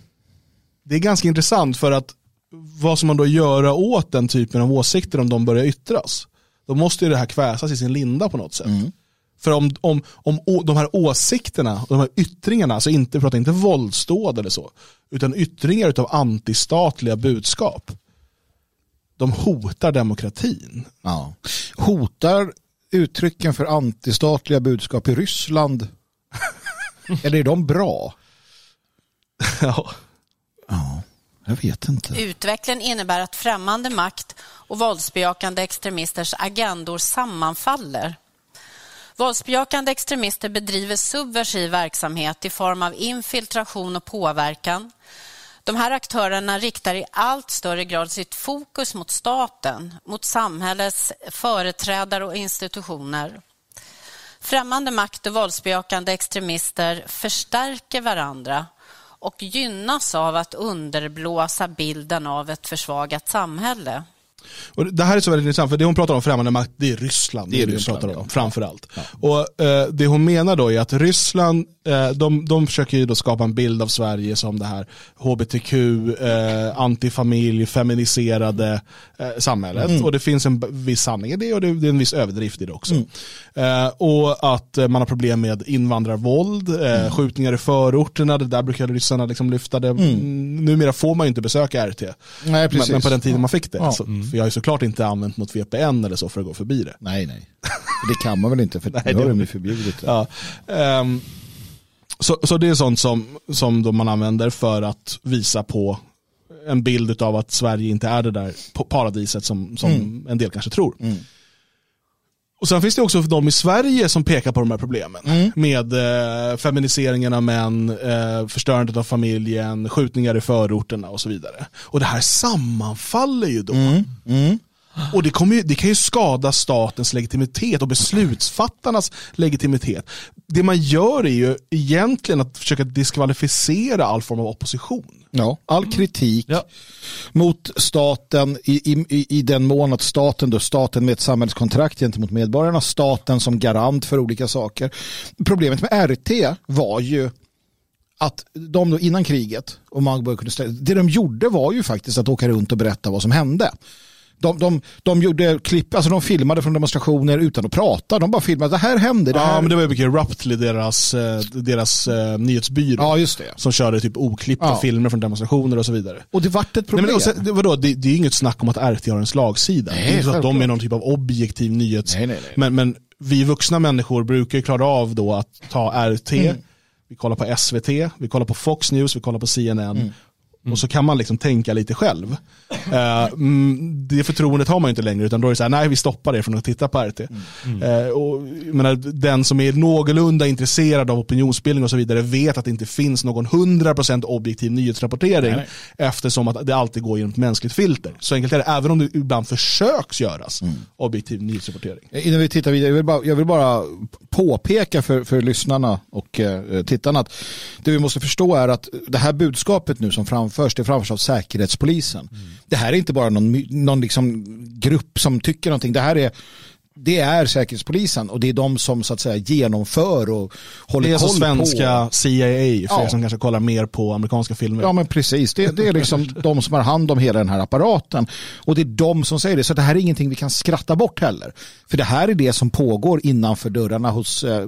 Det är ganska intressant för att vad ska man då göra åt den typen av åsikter om de börjar yttras? Då måste ju det här kväsas i sin linda på något sätt. Mm. För om, om, om å, de här åsikterna, de här yttringarna, alltså inte, vi pratar inte våldsdåd eller så, utan yttringar av antistatliga budskap, de hotar demokratin. Ja. Hotar uttrycken för antistatliga budskap i Ryssland, <laughs> eller är de bra? ja. Ja, jag vet inte. Utvecklingen innebär att främmande makt och våldsbejakande extremisters agendor sammanfaller. Våldsbejakande extremister bedriver subversiv verksamhet i form av infiltration och påverkan. De här aktörerna riktar i allt större grad sitt fokus mot staten, mot samhällets företrädare och institutioner. Främmande makt och våldsbejakande extremister förstärker varandra och gynnas av att underblåsa bilden av ett försvagat samhälle. Och det här är så väldigt intressant, för det hon pratar om främmande makt, det är Ryssland. Det är hon Ryssland, pratar om, ja. framför allt. Och eh, Det hon menar då är att Ryssland, de, de försöker ju då skapa en bild av Sverige som det här hbtq, eh, antifamilj, feminiserade eh, samhället. Mm. Och det finns en viss sanning i det och det, det är en viss överdrift i det också. Mm. Eh, och att eh, man har problem med invandrarvåld, eh, Mm. skjutningar i förorterna, det där brukar ryssarna liksom lyfta det. Mm. Numera får man ju inte besöka RT. Nej, Men, precis. men på den tiden man fick det. Ja. Så, för jag har ju såklart inte använt något VPN eller så för att gå förbi det. Nej, nej. Det kan man väl inte för <laughs> Nej, nu det har är de ju förbjudit det. Ja. ehm, så, så det är sånt som, som man använder för att visa på en bild av att Sverige inte är det där pa- paradiset som, som Mm. en del kanske tror. Och Sen finns det också de i Sverige som pekar på de här problemen. Mm. Med eh, feminiseringen av män, eh, förstörandet av familjen, skjutningar i förorterna och så vidare. Och det här sammanfaller ju då. Mm. Och det, ju, det kan ju skada statens legitimitet och beslutsfattarnas legitimitet. Det man gör är ju egentligen att försöka diskvalificera all form av opposition. Ja, all kritik Ja. mot staten i, i, i- den mån att staten, då staten med ett samhällskontrakt gentemot medborgarna, staten som garant för olika saker. Problemet med RT var ju att de då innan kriget, och man började kunna ställa, det de gjorde var ju faktiskt att åka runt och berätta vad som hände. De, de, de gjorde klipp, alltså de filmade från demonstrationer utan att prata. De bara filmade, det här hände. Det här... Ja, men det var ju mycket Ruptly, deras, eh, deras eh, nyhetsbyrå. ja, just det. Som körde typ oklippta Ja. filmer från demonstrationer och så vidare. Och det vart ett Nej, problem. men, och sen, det, vadå, det, det är inget snack om att RT har en slagsida. Nej, det är inte så att de är någon typ av objektiv nyhets... Nej, nej, nej. Men, men vi vuxna människor brukar ju klara av då att ta RT, Mm. vi kollar på SVT, vi kollar på Fox News, vi kollar på CNN. Mm. Och så kan man liksom tänka lite själv. Eh, mm, det förtroendet har man ju inte längre, utan då är det så här, nej vi stoppar det från att titta på RT. Mm. Eh, och, menar, den som är någorlunda intresserad av opinionsbildning och så vidare vet att det inte finns någon 100% objektiv nyhetsrapportering Nej, eftersom att det alltid går genom ett mänskligt filter. Så enkelt är det, även om det ibland försöks göras Mm. objektiv nyhetsrapportering. Innan vi tittar vidare, jag vill bara, jag vill bara påpeka för, för lyssnarna och eh, tittarna att det vi måste förstå är att det här budskapet nu som framförs, det framförs av Säkerhetspolisen. Det här är inte bara någon, någon liksom grupp som tycker någonting, det här är det är Säkerhetspolisen och det är de som så att säga genomför och håller Det är koll alltså svenska på. CIA, för Ja. er som kanske kollar mer på amerikanska filmer. Ja men precis, det, det är liksom <laughs> de som har hand om hela den här apparaten. Och det är de som säger det, så det här är ingenting vi kan skratta bort heller. För det här är det som pågår innanför dörrarna hos eh, eh,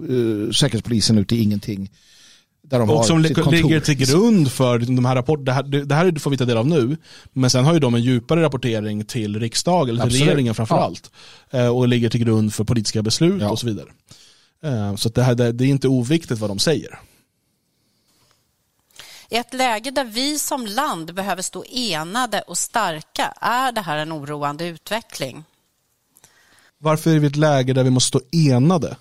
Säkerhetspolisen ute i ingenting. Där de och har som sitt li- kontor. ligger till grund för de här rapporterna. Det här, det här får vi ta del av nu. Men sen har ju de en djupare rapportering till riksdagen, eller till Absolut. regeringen framför Ja. allt. Eh, och ligger till grund för politiska beslut Ja. och så vidare. Eh, så det, här, det, det är inte oviktigt vad de säger. I ett läge där vi som land behöver stå enade och starka är det här en oroande utveckling. Varför är vi i ett läge där vi måste stå enade?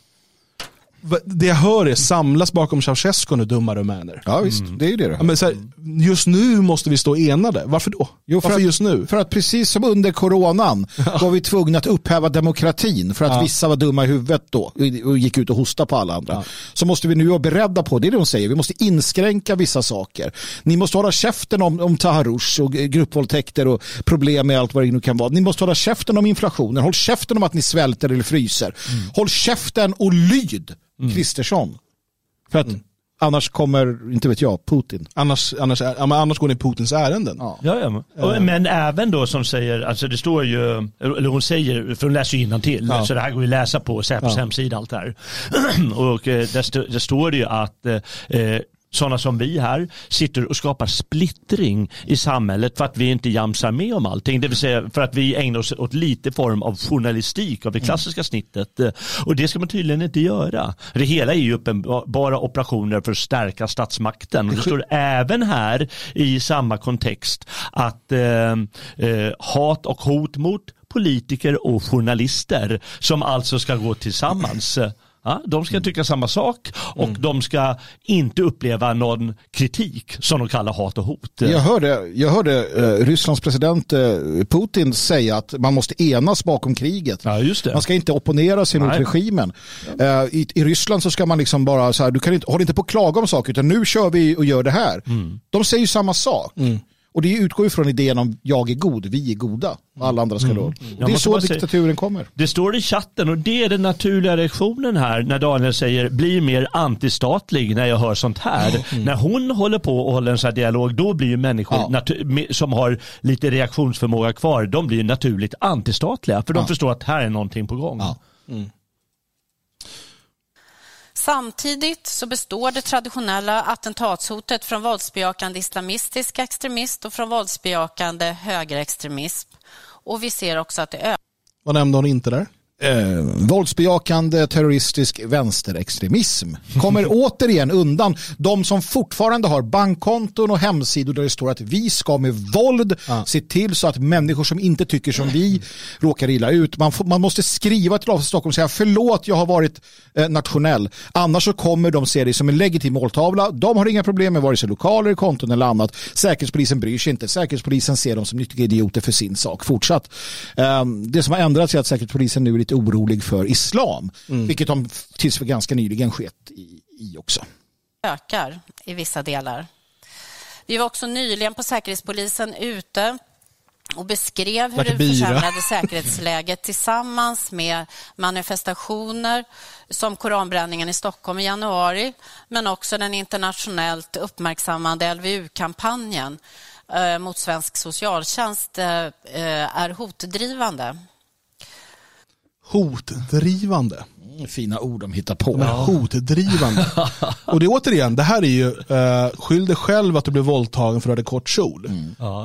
Det jag hör är samlas bakom Ceausescu nu, dumma rumäner. Ja visst, det är ju det. det. Ja, men så här, just nu måste vi stå enade. Varför då? Jo, för Varför att- just nu? För att precis som under coronan var vi tvungna att upphäva demokratin för att Ja. vissa var dumma i huvudet då och gick ut och hostade på alla andra. Så måste vi nu vara beredda på, det är det de säger, vi måste inskränka vissa saker. Ni måste hålla käften om, om Taharush och eh, gruppvåldtäkter och problem med allt vad det nu kan vara. Ni måste hålla käften om inflationen, håll käften om att ni svälter eller fryser. Mm. Håll käften och lyd Kristersson. För att Annars kommer, inte vet jag, Putin. Annars, annars, annars går ni Putins ärenden. Ja. Ja, ja. Och, men även då som säger, alltså det står ju, eller hon säger, för hon läser ju innantill, Ja. så det här går ju att läsa på Säpos Ja. hemsida allt det här. <clears throat> och eh, där, st- där står det ju att eh, eh, sådana som vi här sitter och skapar splittring i samhället för att vi inte jamsar med om allting. Det vill säga för att vi ägnar oss åt lite form av journalistik av det klassiska snittet. Och det ska man tydligen inte göra. Det hela är ju uppenbara operationer för att stärka statsmakten. Och det står även här i samma kontext att eh, eh, hat och hot mot politiker och journalister som alltså ska gå tillsammans. Ja, de ska tycka samma sak och de ska inte uppleva någon kritik som de kallar hat och hot. Jag hörde, jag hörde eh, Rysslands president eh, Putin säga att man måste enas bakom kriget. Ja, just det. Man ska inte opponera sig mot Nej. regimen. Eh, i, I Ryssland så ska man liksom bara så här, du kan inte, håll inte på att klaga om saker utan nu kör vi och gör det här. Mm. De säger ju samma sak. Och det utgår ju från idén om jag är god, vi är goda. Och alla andra ska då. Och Jag det är så säga- diktaturen kommer. Det står i chatten och det är den naturliga reaktionen här när Daniel säger blir mer antistatlig när jag hör sånt här. När hon håller på och håller en sån här dialog då blir ju människor Ja. som har lite reaktionsförmåga kvar de blir ju naturligt antistatliga för de förstår att här är någonting på gång. Ja. Samtidigt så består det traditionella attentatshotet från våldsbejakande islamistisk extremism och från våldsbejakande högerextremism. Och vi ser också att det ökar. Vad nämnde hon inte där? Eh, våldsbejakande terroristisk vänsterextremism kommer <laughs> återigen undan de som fortfarande har bankkonton och hemsidor där det står att vi ska med våld se till så att människor som inte tycker som vi råkar illa ut. Man, får, man måste skriva till Avesta Stockholm och säga förlåt jag har varit eh, nationell. Annars så kommer de se det som en legitim måltavla. De har inga problem med vare sig lokaler, konton eller annat. Säkerhetspolisen bryr sig inte. Säkerhetspolisen ser dem som nyttiga idioter för sin sak. Fortsatt. Um, det som har ändrats är att Säkerhetspolisen nu är lite orolig för islam. Vilket de tills för ganska nyligen skett i, i också. ökar i vissa delar. Vi var också nyligen på Säkerhetspolisen ute och beskrev hur det försämrade säkerhetsläget tillsammans med manifestationer som koranbränningen i Stockholm i januari men också den internationellt uppmärksammade LVU-kampanjen eh, mot svensk socialtjänst eh, eh, är hotdrivande. Hotdrivande. Fina ord de hittar på. Men Hotdrivande. <laughs> Och det är återigen, det här är ju, uh, skyll dig själv att du blev våldtagen för att du hade kort kjol.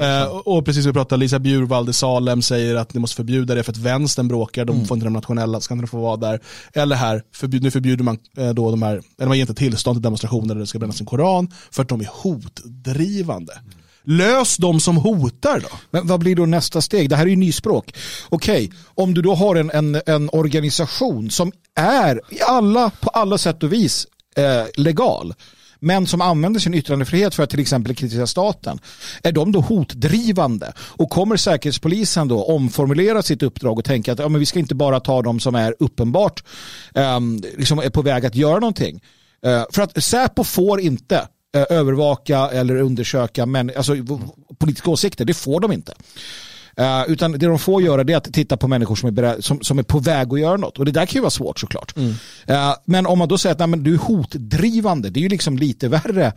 Eh, och, precis som vi pratade, Lisa Bjurvald i Salem säger att ni måste förbjuda det för att vänstern bråkar, de får inte de nationella, ska inte få vara där. Eller här, förbjud, nu förbjuder man eh, då de här, eller man ger inte tillstånd till demonstrationer där det ska brännas en koran för att de är hotdrivande. Lös de som hotar då. Men vad blir då nästa steg? Det här är ju nyspråk. Okej, om du då har en, en, en organisation som är i alla, på alla sätt och vis eh, legal men som använder sin yttrandefrihet för att till exempel kritisera staten. Är de då hotdrivande? Och kommer Säkerhetspolisen då omformulera sitt uppdrag och tänka att ja, men vi ska inte bara ta de som är uppenbart eh, liksom är på väg att göra någonting. Eh, för att Säpo får inte övervaka eller undersöka men, alltså, politiska åsikter. Det får de inte. Eh, utan det de får göra det är att titta på människor som är, berä- som, som är på väg att göra något. Och det där kan ju vara svårt såklart. Eh, men om man då säger att nej, men du är hotdrivande, det är ju liksom lite värre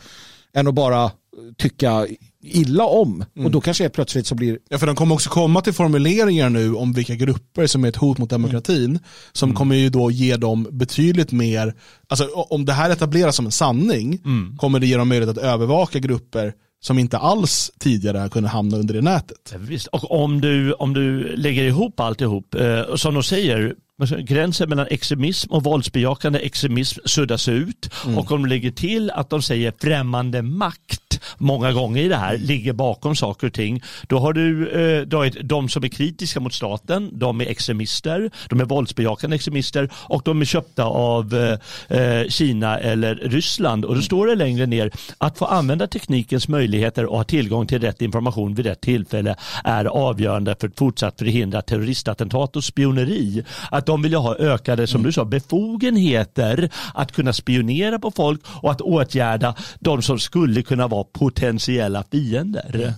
än att bara tycka illa om. Och då kanske helt plötsligt så blir Ja, för de kommer också komma till formuleringar nu om vilka grupper som är ett hot mot demokratin. Som kommer ju då ge dem betydligt mer, alltså om det här etableras som en sanning, kommer det ge dem möjlighet att övervaka grupper som inte alls tidigare har kunnat hamna under det nätet. Visst. Och om du, om du lägger ihop alltihop, eh, som de säger, alltså, gränsen mellan extremism och våldsbejakande extremism suddas ut. Och om du lägger till att de säger främmande makt många gånger i det här ligger bakom saker och ting. Då har du eh, då är de som är kritiska mot staten, de är extremister, de är våldsbejakande extremister och de är köpta av eh, eh Kina eller Ryssland. Och då står det längre ner att få använda teknikens möjligheter och ha tillgång till rätt information vid rätt tillfälle är avgörande för att fortsatt förhindra terroristattentat och spioneri. Att de vill ha ökade, som du sa, befogenheter att kunna spionera på folk och att åtgärda de som skulle kunna vara potentiella fiender.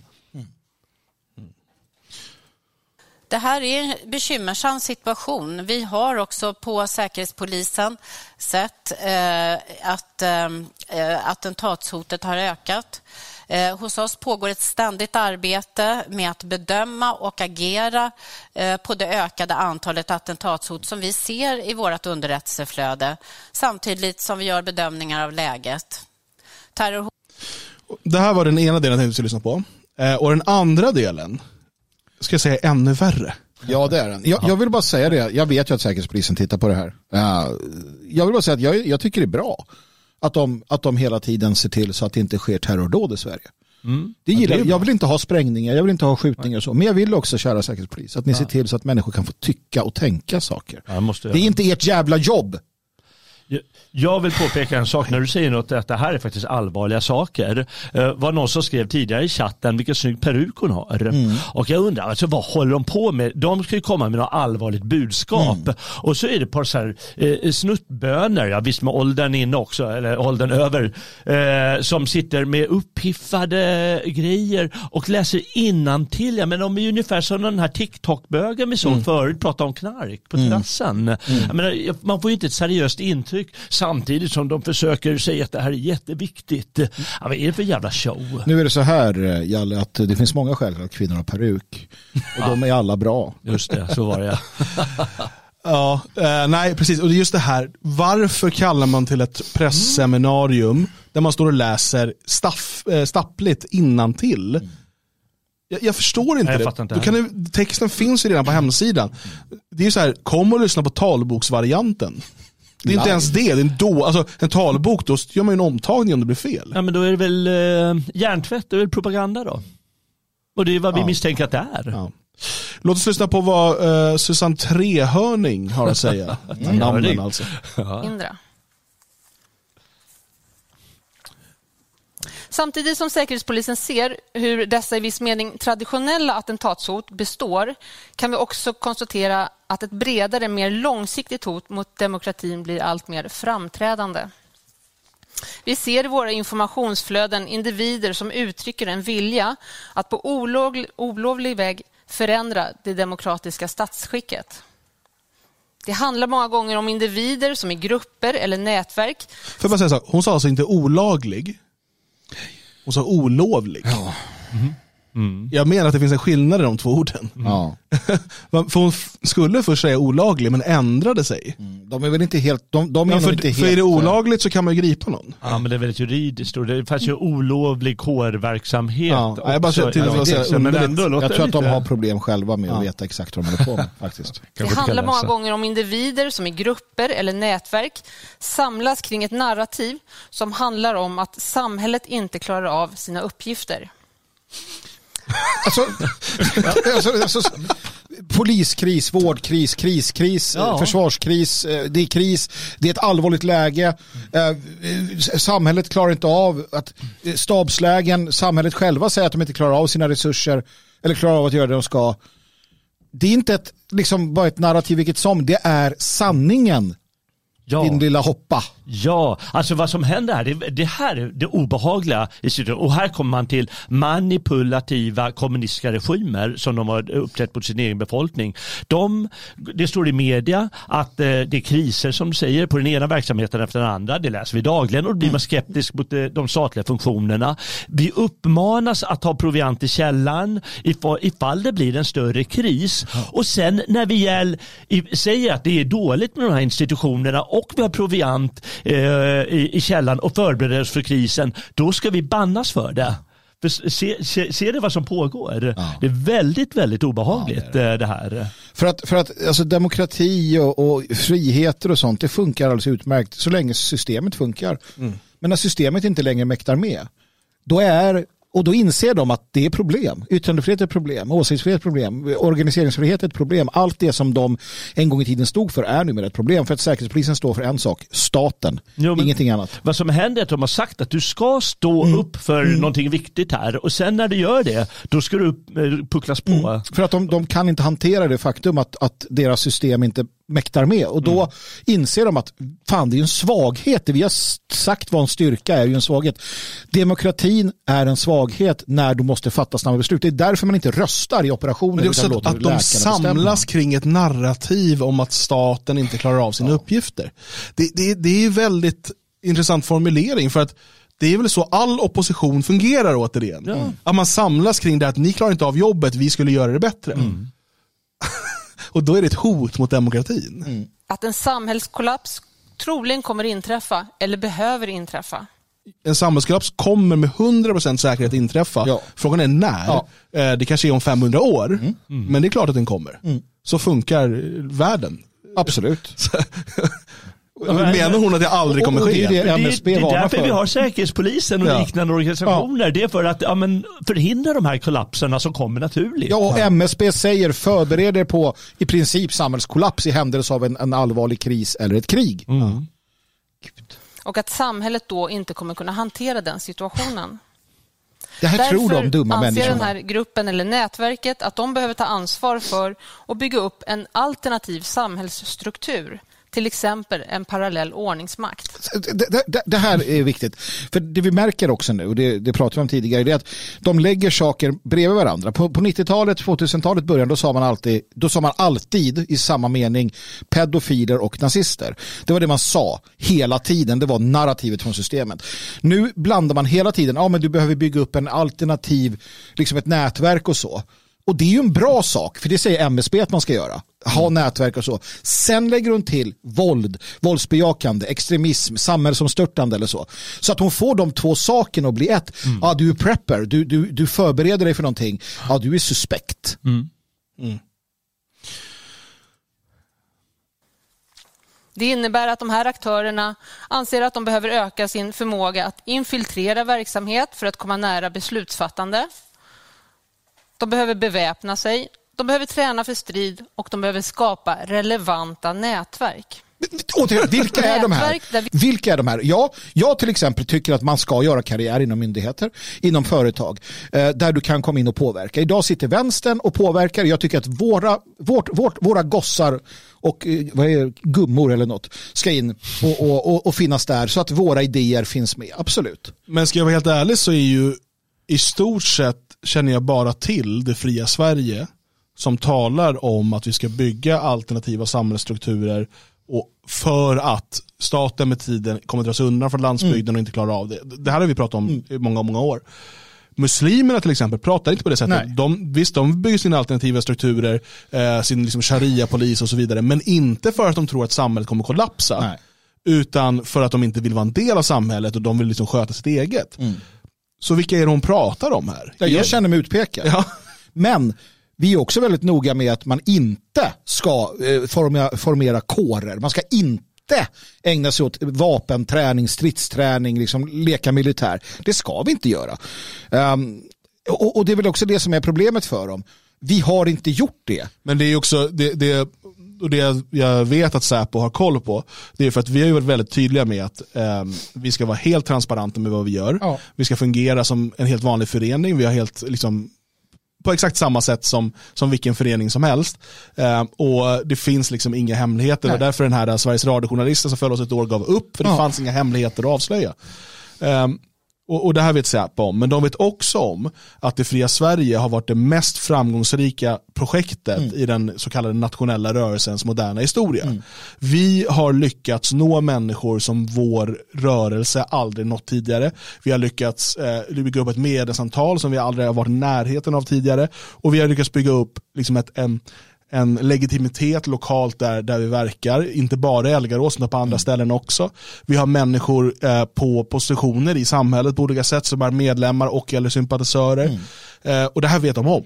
Det här är en bekymmersam situation. Vi har också på Säkerhetspolisen sett eh, att eh, attentatshotet har ökat. Eh, hos oss pågår ett ständigt arbete med att bedöma och agera eh, på det ökade antalet attentatshot som vi ser i vårt underrättelseflöde samtidigt som vi gör bedömningar av läget. Terror... Det här var den ena delen jag tänkte lyssna på. Eh, och den andra delen ska jag säga ännu värre. Ja, det är den. Jag, jag, vill bara säga det. Jag vet ju att Säkerhetspolisen tittar på det här. jag vill bara säga att jag, jag tycker det är bra att de, att de hela tiden ser till så att det inte sker terrordåd i Sverige. Mm. Det gillar, ja, det jag vill inte ha sprängningar, jag vill inte ha skjutningar och så. Men jag vill också, kära säkerhetspolis, att ni ja. ser till så att människor kan få tycka och tänka saker. Ja, det är inte ert jävla jobb. Jag vill påpeka en sak när du säger något att det här är faktiskt allvarliga saker. Det var någon som skrev tidigare i chatten vilken snygg peruk hon har. Mm. Och jag undrar, alltså, vad håller de på med? De ska ju komma med något allvarligt budskap. Mm. Och så är det ett par så här, eh, snuttböner, ja, visst med åldern inne också, eller åldern över, eh, som sitter med uppiffade grejer och läser innantill. Ja, men de är ju ungefär som den här TikTok-bögen vi såg mm. förut, pratade om knark på mm. terrassen. Mm. Menar, man får ju inte ett seriöst intryck samtidigt som de försöker säga att det här är jätteviktigt. Ja, vad är det för jävla show? Nu är det så här, eh, Jalle, att det finns många skäl till att kvinnor har peruk. Och ja. de är alla bra. Just det, så var det ja. <laughs> eh, nej precis. Och just det här, varför kallar man till ett pressseminarium där man står och läser staff, eh, stappligt innantill? Mm. Jag, jag, förstår inte Nej, jag det. Inte kan du, texten finns ju redan på hemsidan. Det är ju så här, kom och lyssna på talboksvarianten. Det är inte ens det, det är en, då, alltså, en talbok, då gör man ju en omtagning om det blir fel. Ja men då är det väl eh, hjärntvätt, det är väl propaganda då? Och det är vad vi ja. misstänker att det är. Ja. Låt oss lyssna på vad eh, Susanne Trehörning har att säga. <laughs> Namnen alltså. <laughs> Indra. Samtidigt som Säkerhetspolisen ser hur dessa i viss mening traditionella attentatshot består kan vi också konstatera att ett bredare, mer långsiktigt hot mot demokratin blir allt mer framträdande. Vi ser i våra informationsflöden individer som uttrycker en vilja att på olovlig, olovlig väg förändra det demokratiska statsskicket. Det handlar många gånger om individer som i grupper eller nätverk. För bara säga så, hon sa alltså inte olaglig, hon sa olovlig. Ja. Mm. Mm. Jag menar att det finns en skillnad i de två orden. Mm. Ja. <laughs> för hon skulle först säga olaglig men ändrade sig. Mm. De är väl inte helt... De, de är ja, för, inte för helt, är det olagligt så kan man ju gripa någon. Ja men det är väldigt juridiskt. Det fanns ju olovlig kårverksamhet. Ja, jag, bara till ja, säga, men ändå, jag tror att de har problem själva med att veta exakt vad de håller på med. <laughs> Faktiskt. Det handlar många gånger om individer som i grupper eller nätverk samlas kring ett narrativ som handlar om att samhället inte klarar av sina uppgifter. Alltså, alltså, alltså, poliskris, vårdkris, kriskris, ja. försvarskris, eh, det är kris, det är ett allvarligt läge. Eh, samhället klarar inte av att eh, stabslägen, samhället själva säger att de inte klarar av sina resurser eller klarar av att göra det de ska. Det är inte ett, liksom, bara ett narrativ vilket som, det är sanningen Ja. Din lilla hoppa. Ja, alltså vad som händer här, det, det här är det obehagliga Och här kommer man till manipulativa kommunistiska regimer som de har uppträtt mot sin egen befolkning. De, det står i media att eh, det är kriser som du säger på den ena verksamheten efter den andra. Det läser vi dagligen och då blir man skeptisk mot eh, de statliga funktionerna. Vi uppmanas att ha proviant i källaren ifall, ifall det blir en större kris. Och sen när vi gäll, säger att det är dåligt med de här institutionerna och vi har proviant eh, i, i källan och förbereder oss för krisen, då ska vi bannas för det. För se, se, ser du vad som pågår? Ja. Det är väldigt, väldigt obehagligt ja, det, det. Eh, det, här. För att, för att alltså, demokrati och, och, friheter och sånt, det funkar alldeles utmärkt så länge systemet funkar. Mm. Men när systemet inte längre mäktar med, då är och då inser de att det är problem. Yttrandefrihet är ett problem, åsiktsfrihet är ett problem, organiseringsfrihet är ett problem. Allt det som de en gång i tiden stod för är numera ett problem. För att Säkerhetspolisen står för en sak, staten, jo, ingenting annat. Vad som händer är att de har sagt att du ska stå mm. upp för mm. någonting viktigt här och sen när du gör det, då ska du upp, eh, pucklas på. Mm. För att de, de, kan inte hantera det faktum att, att deras system inte mäktar med. Och då inser de att fan det är en svaghet. Det vi har sagt var en styrka är ju en svaghet. Demokratin är en svaghet när du måste fatta snabba beslut. Det är därför man inte röstar i operationer. Men det är också att, att de samlas bestämma. kring ett narrativ om att staten inte klarar av sina uppgifter. Det, det, det är ju väldigt intressant formulering för att det är väl så all opposition fungerar återigen. Att man samlas kring det att ni klarar inte av jobbet, vi skulle göra det bättre. <laughs> Och då är det ett hot mot demokratin. Att en samhällskollaps troligen kommer inträffa eller behöver inträffa. En samhällskollaps kommer med 100% säkerhet inträffa. Ja. Frågan är när. Ja. Eh, Det kanske är om 500 år, men det är klart att den kommer. Så funkar världen. Absolut. <laughs> Menar hon att det aldrig kommer det ske? är det Det, MSB det är därför för. vi har Säkerhetspolisen och Ja. liknande organisationer. Det är för att ja, men, förhindra de här kollapserna som kommer naturligt. Ja, och MSB säger förbered er på i princip samhällskollaps i händelse av en, en allvarlig kris eller ett krig. Och att samhället då inte kommer kunna hantera den situationen. Det här tror de dumma anser människorna. den här gruppen eller nätverket att de behöver ta ansvar för och bygga upp en alternativ samhällsstruktur. Till exempel en parallell ordningsmakt. det, det- det, här är viktigt. För det vi märker också nu, och det, det pratade vi om tidigare, det är att de lägger saker bredvid varandra. På, på 90-talet, 2000-talet början, då sa, man alltid, då sa man alltid i samma mening pedofiler och nazister. Det var det man sa hela tiden, det var narrativet från systemet. Nu blandar man hela tiden, ja men du behöver bygga upp en alternativ, liksom ett nätverk och så. Och det är ju en bra sak, för det säger MSB att man ska göra. Ha nätverk och så. Sen lägger hon till våld, våldsbejakande, extremism, samhällsomstörtande eller så. Så att hon får de två sakerna att bli ett. Ja, du är prepper, du, du, du förbereder dig för någonting. Ja, du är suspekt. Det innebär att de här aktörerna anser att de behöver öka sin förmåga att infiltrera verksamhet för att komma nära beslutsfattande. De behöver beväpna sig, de behöver träna för strid och de behöver skapa relevanta nätverk. Återigen, vilka är de här? Vilka är de här? Ja, jag till exempel tycker att man ska göra karriär inom myndigheter, inom företag, eh, där du kan komma in och påverka. Idag sitter vänstern och påverkar. Jag tycker att våra, vårt, vårt, våra gossar och eh, vad är, det, gummor eller något ska in och, och, och, och finnas där så att våra idéer finns med. Absolut. Men ska jag vara helt ärlig så är ju i stort sett känner jag bara till det fria Sverige som talar om att vi ska bygga alternativa samhällsstrukturer och för att staten med tiden kommer dras undan från landsbygden och inte klarar av det. Det här har vi pratat om i många, många år. Muslimerna till exempel pratar inte på det sättet. Nej. De, visst, de bygger sina alternativa strukturer, eh, sin liksom sharia-polis och så vidare, men inte för att de tror att samhället kommer kollapsa. Nej. Utan för att de inte vill vara en del av samhället och de vill liksom sköta sitt eget. Så vilka är det hon pratar om här? Ja, jag känner mig utpekad. Ja. Men vi är också väldigt noga med att man inte ska eh, formera, formera kårer. Man ska inte ägna sig åt vapenträning, stridsträning, liksom leka militär. Det ska vi inte göra. Ehm, och, och det är väl också det som är problemet för dem. Vi har inte gjort det. Men det är också, det, det, och det jag vet att Säpo har koll på, det är för att vi har varit väldigt tydliga med att eh, vi ska vara helt transparenta med vad vi gör. Ja. Vi ska fungera som en helt vanlig förening, vi har helt liksom på exakt samma sätt som, som vilken förening som helst. Eh, och det finns liksom inga hemligheter. Nej. Och därför den här Sveriges Radio-journalisten som följde oss ett år gav upp, för det Ja. fanns inga hemligheter att avslöja. Eh, och, och det här vet Säpo om, men de vet också om att det fria Sverige har varit det mest framgångsrika projektet Mm. i den så kallade nationella rörelsens moderna historia. Mm. Vi har lyckats nå människor som vår rörelse aldrig nått tidigare. Vi har lyckats eh, bygga upp ett medlemsantal som vi aldrig har varit i närheten av tidigare. Och vi har lyckats bygga upp liksom ett, en, en legitimitet lokalt där, där vi verkar, inte bara i Elgarås utan på andra ställen också. Vi har människor eh, på positioner i samhället på olika sätt som är medlemmar och eller sympatisörer. Eh, och det här vet de om.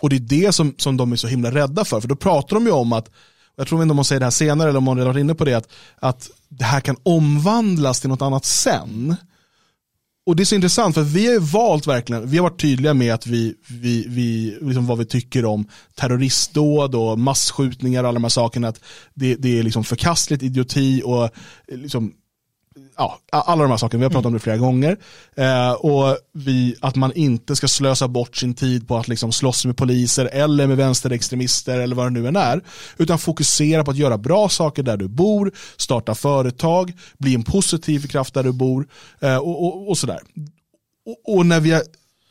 Och det är det som, som de är så himla rädda för, för då pratar de ju om att jag tror inte om hon säger det här senare eller om hon redan varit inne på det, att, att det här kan omvandlas till något annat sen. Och det är så intressant för vi har ju valt verkligen, vi har varit tydliga med att vi, vi, vi liksom vad vi tycker om terroristdåd och massskjutningar och alla de här sakerna, att det, det är liksom förkastligt, idioti och eh, liksom ja, alla de här sakerna, vi har pratat om det flera gånger. Eh, och vi, att man inte ska slösa bort sin tid på att liksom slåss med poliser eller med vänsterextremister eller vad det nu än är. Utan fokusera på att göra bra saker där du bor, starta företag, bli en positiv kraft där du bor eh, och, och, och, sådär. Och, och, när vi, har,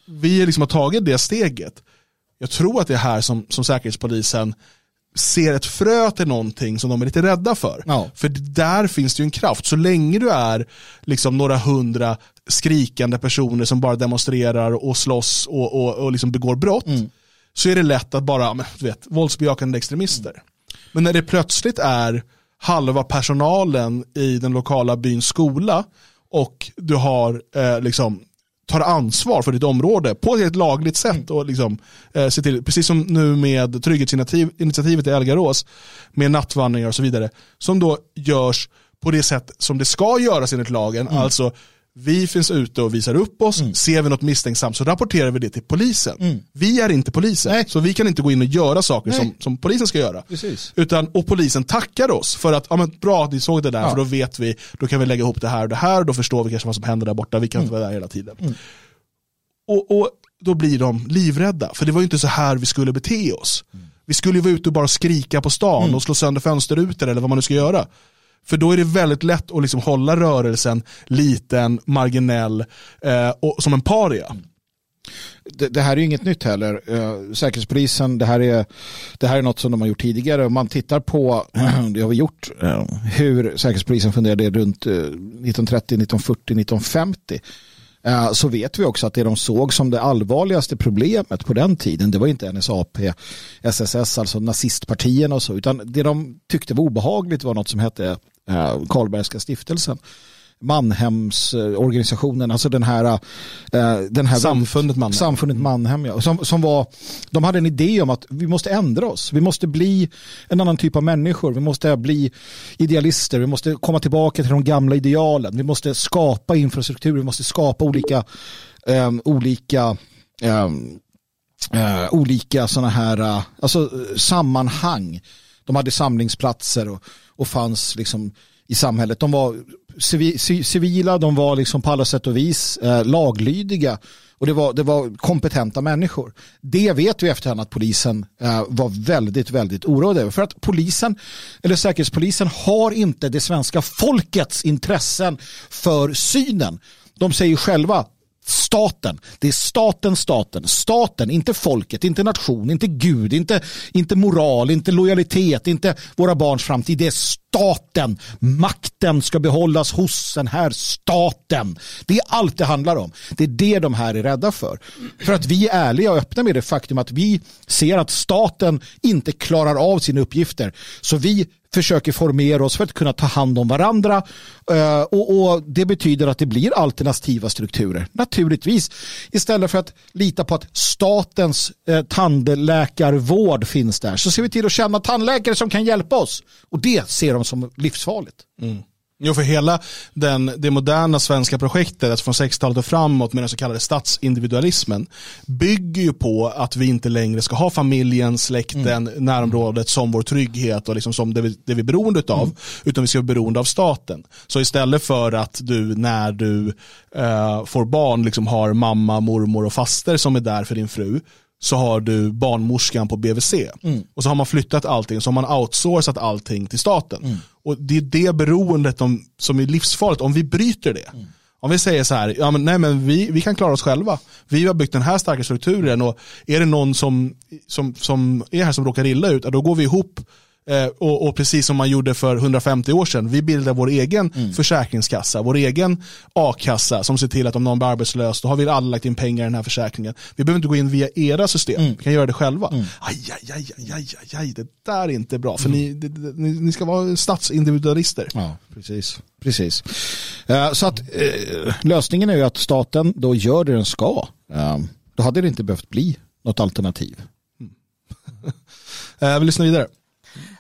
vi liksom har tagit det steget, jag tror att det är här som, som Säkerhetspolisen ser ett frö till någonting som de är lite rädda för. Ja. För där finns det ju en kraft. Så länge du är liksom några hundra skrikande personer som bara demonstrerar och slåss och, och, och liksom begår brott mm. så är det lätt att bara, du vet, våldsbejakande extremister. Mm. Men när det plötsligt är halva personalen i den lokala byns skola och du har eh, liksom tar ansvar för ditt område på ett lagligt sätt och liksom, eh, till, precis som nu med trygghetsinitiativet i Elgarås med nattvandringar och så vidare, som då görs på det sätt som det ska göras enligt lagen, mm. alltså vi finns ute och visar upp oss, mm. ser vi något misstänksamt så rapporterar vi det till polisen. Mm. Vi är inte polisen, Nej. så vi kan inte gå in och göra saker som, som polisen ska göra. Utan, och polisen tackar oss för att, ja men bra att ni såg det där, ja. för då vet vi, då kan vi lägga ihop det här och det här, och då förstår vi kanske vad som händer där borta, vi kan mm. inte vara där hela tiden. Mm. Och, och, då blir de livrädda, för det var ju inte så här vi skulle bete oss. Mm. Vi skulle ju vara ute och bara skrika på stan mm. och slå sönder fönsterrutor eller vad man nu ska göra. För då är det väldigt lätt att liksom hålla rörelsen liten, marginell eh, och som en paria. Det, det, här är ju inget nytt heller. Eh, Säkerhetspolisen, det här, är, det här är något som de har gjort tidigare. Om man tittar på, <clears throat> det har vi gjort, eh, hur Säkerhetspolisen funderade runt 1930, 1940, 1950 så vet vi också att det de såg som det allvarligaste problemet på den tiden det var inte NSAP, SSS, alltså nazistpartierna och så, utan det de tyckte var obehagligt var något som hette Karlbergska stiftelsen. Mannhemsorganisationen, alltså den här, eh, den här samfundet Mannhem. Samfundet Mannhem ja. som, som var, de hade en idé om att vi måste ändra oss. Vi måste bli en annan typ av människor. Vi måste bli idealister. Vi måste komma tillbaka till de gamla idealen. Vi måste skapa infrastruktur. Vi måste skapa olika, um, olika um, uh, olika sådana här uh, alltså, sammanhang. De hade samlingsplatser och, och fanns liksom i samhället. De var civila, de var liksom på alla sätt och vis eh, laglydiga och det var, det var kompetenta människor. Det vet vi efterhand att polisen eh, var väldigt, väldigt oroad över. För att polisen, eller säkerhetspolisen har inte det svenska folkets intressen för synen. De säger själva staten. Det är staten, staten. Staten, inte folket, inte nation, inte Gud, inte, inte moral, inte lojalitet, inte våra barns framtid. Det är staten. Makten ska behållas hos den här staten. Det är allt det handlar om. Det är det de här är rädda för. För att vi är ärliga och öppna med det faktum att vi ser att staten inte klarar av sina uppgifter. Så vi försöker formera oss för att kunna ta hand om varandra eh, och, och, det betyder att det blir alternativa strukturer. Naturligtvis istället för att lita på att statens eh, tandläkarvård finns där så ser vi till att känna tandläkare som kan hjälpa oss och det ser de som livsfarligt. Mm. Jo, för hela den, det moderna svenska projektet alltså från 60-talet och framåt med den så kallade statsindividualismen bygger ju på att vi inte längre ska ha familjen, släkten, mm. närområdet som vår trygghet och liksom som det vi, det vi är beroende av, mm. utan vi ska vara beroende av staten. Så istället för att du när du uh, får barn liksom har mamma, mormor och faster som är där för din fru, så har du barnmorskan på BVC. Mm. Och så har man flyttat allting, så har man outsourcat allting till staten. Mm. Och det är det beroendet om, som är livsfarligt, om vi bryter det. Mm. Om vi säger så här, ja, men, nej, men vi, vi kan klara oss själva. Vi har byggt den här starka strukturen och är det någon som, som, som är här som råkar illa ut, då går vi ihop och, och, precis som man gjorde för 150 år sedan, vi bildar vår egen mm. försäkringskassa, vår egen a-kassa som ser till att om någon blir arbetslös, då har vi alla lagt in pengar i den här försäkringen. Vi behöver inte gå in via era system, mm. vi kan göra det själva. Mm. Aj, aj, aj, aj, aj, aj, det där är inte bra, för ni, det, ni, ni, ska vara statsindividualister. Ja, precis. precis. Uh, så att uh, lösningen är ju att staten då gör det den ska. Uh, då hade det inte behövt bli något alternativ. Mm. <laughs> vi lyssnar vidare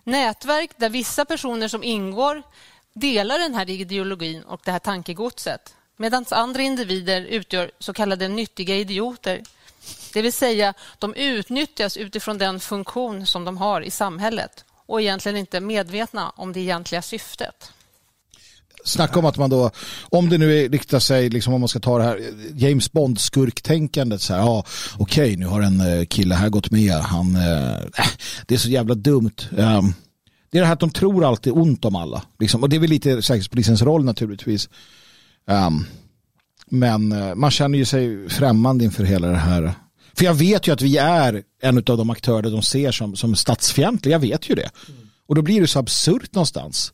nätverk där vissa personer som ingår delar den här ideologin och det här tankegodset medan andra individer utgör så kallade nyttiga idioter. Det vill säga, de utnyttjas utifrån den funktion som de har i samhället och egentligen inte medvetna om det egentliga syftet. Snacka om att man då, om det nu är, riktar sig, liksom om man ska ta det här James Bond-skurktänkandet så här, ja okej okay, nu har en eh, kille här gått med, han, äh, det är så jävla dumt. Um, det är det här att de tror alltid ont om alla. Liksom. Och det är väl lite Säkerhetspolisens roll naturligtvis. Um, men uh, man känner ju sig främmande inför hela det här. För jag vet ju att vi är en av de aktörer de ser som, som statsfientliga. Jag vet ju det. Mm. Och då blir det så absurt någonstans.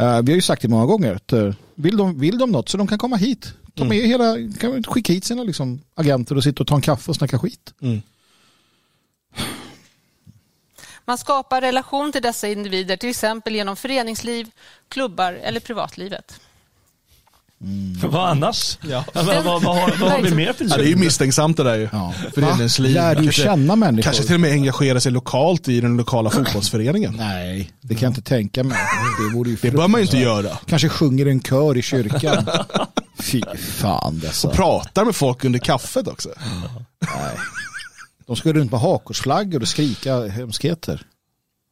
Uh, vi har ju sagt det många gånger. Att, uh, vill, de, vill de något så de kan komma hit. Ta med mm. hela, kan skicka hit sina liksom, agenter och sitta och ta en kaffe och snacka skit. Mm. Man skapar relation till dessa individer till exempel genom föreningsliv, klubbar eller privatlivet. Mm. Vad annars? Ja. vad, vad, vad, vad, har vi mer för ja, Det är ju misstänksamt det där ju. Ja. Föreningsliv. Lär du känna människor? Kanske till och med engagera sig lokalt i den lokala fotbollsföreningen. Nej, det kan jag inte tänka mig. Det, borde ju det bör man ju inte göra. Kanske sjunger en kör i kyrkan. <laughs> Fy fan dessa. Och pratar med folk under kaffet också. Nej. De ska runt med hakorsflaggor och skrika hemskheter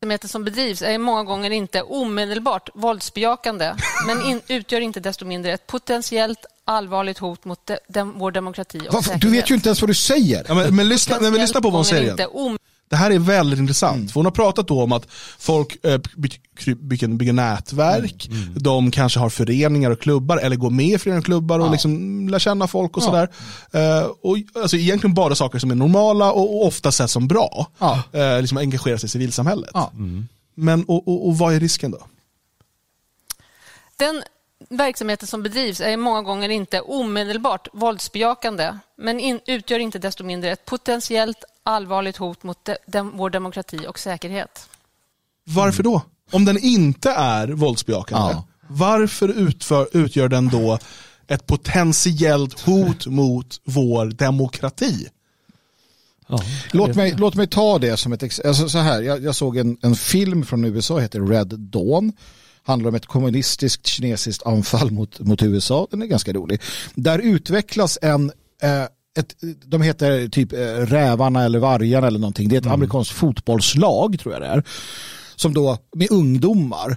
verksamheten som bedrivs är många gånger inte omedelbart våldsbejakande men in, utgör inte desto mindre ett potentiellt allvarligt hot mot de, de, vår demokrati och säkerhet. Du vet ju inte ens vad du säger. Ja, men, men lyssna, men lyssna på vad hon säger. Det här är väldigt intressant, mm. för hon har pratat då om att folk äh, bygger, bygger nätverk, mm. Mm. de kanske har föreningar och klubbar eller går med i föreningar och klubbar och ja. liksom lär känna folk och ja. sådär. Uh, och, alltså, egentligen bara saker som är normala och, och ofta ses som bra. Ja. Uh, liksom engagera sig i civilsamhället. Ja. Mm. Men och, och, och vad är risken då? Den verksamheten som bedrivs är många gånger inte omedelbart våldsbejakande men in, utgör inte desto mindre ett potentiellt allvarligt hot mot de, de, vår demokrati och säkerhet. Varför då? Om den inte är våldsbejakande, ja. varför utför, utgör den då ett potentiellt hot mot vår demokrati? Ja, låt, mig, låt mig ta det som ett exempel. Alltså jag, jag, såg en, en film från USA, heter Red Dawn handlar om ett kommunistiskt kinesiskt anfall mot, mot USA. Den är ganska rolig. Där utvecklas en eh, ett, de heter typ eh, Rävarna eller Vargarna eller någonting. Det är ett mm. amerikanskt fotbollslag tror jag det är. Som då med ungdomar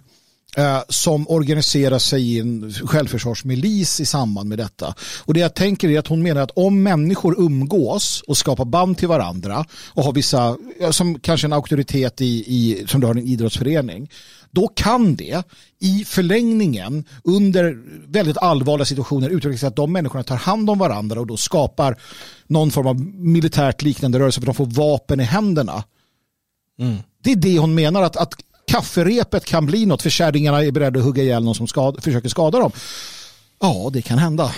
eh, som organiserar sig i en självförsvarsmilis i samband med detta. Och det jag tänker är att hon menar att om människor umgås och skapar band till varandra och har vissa, som kanske en auktoritet i, i som du har en idrottsförening, då kan det i förlängningen under väldigt allvarliga situationer utvecklas att de människorna tar hand om varandra och då skapar någon form av militärt liknande rörelse för de får vapen i händerna. Mm. Det är det hon menar att, att kafferepet kan bli något för kärringarna är beredda att hugga ihjäl någon som skad, försöker skada dem. Ja, det kan hända.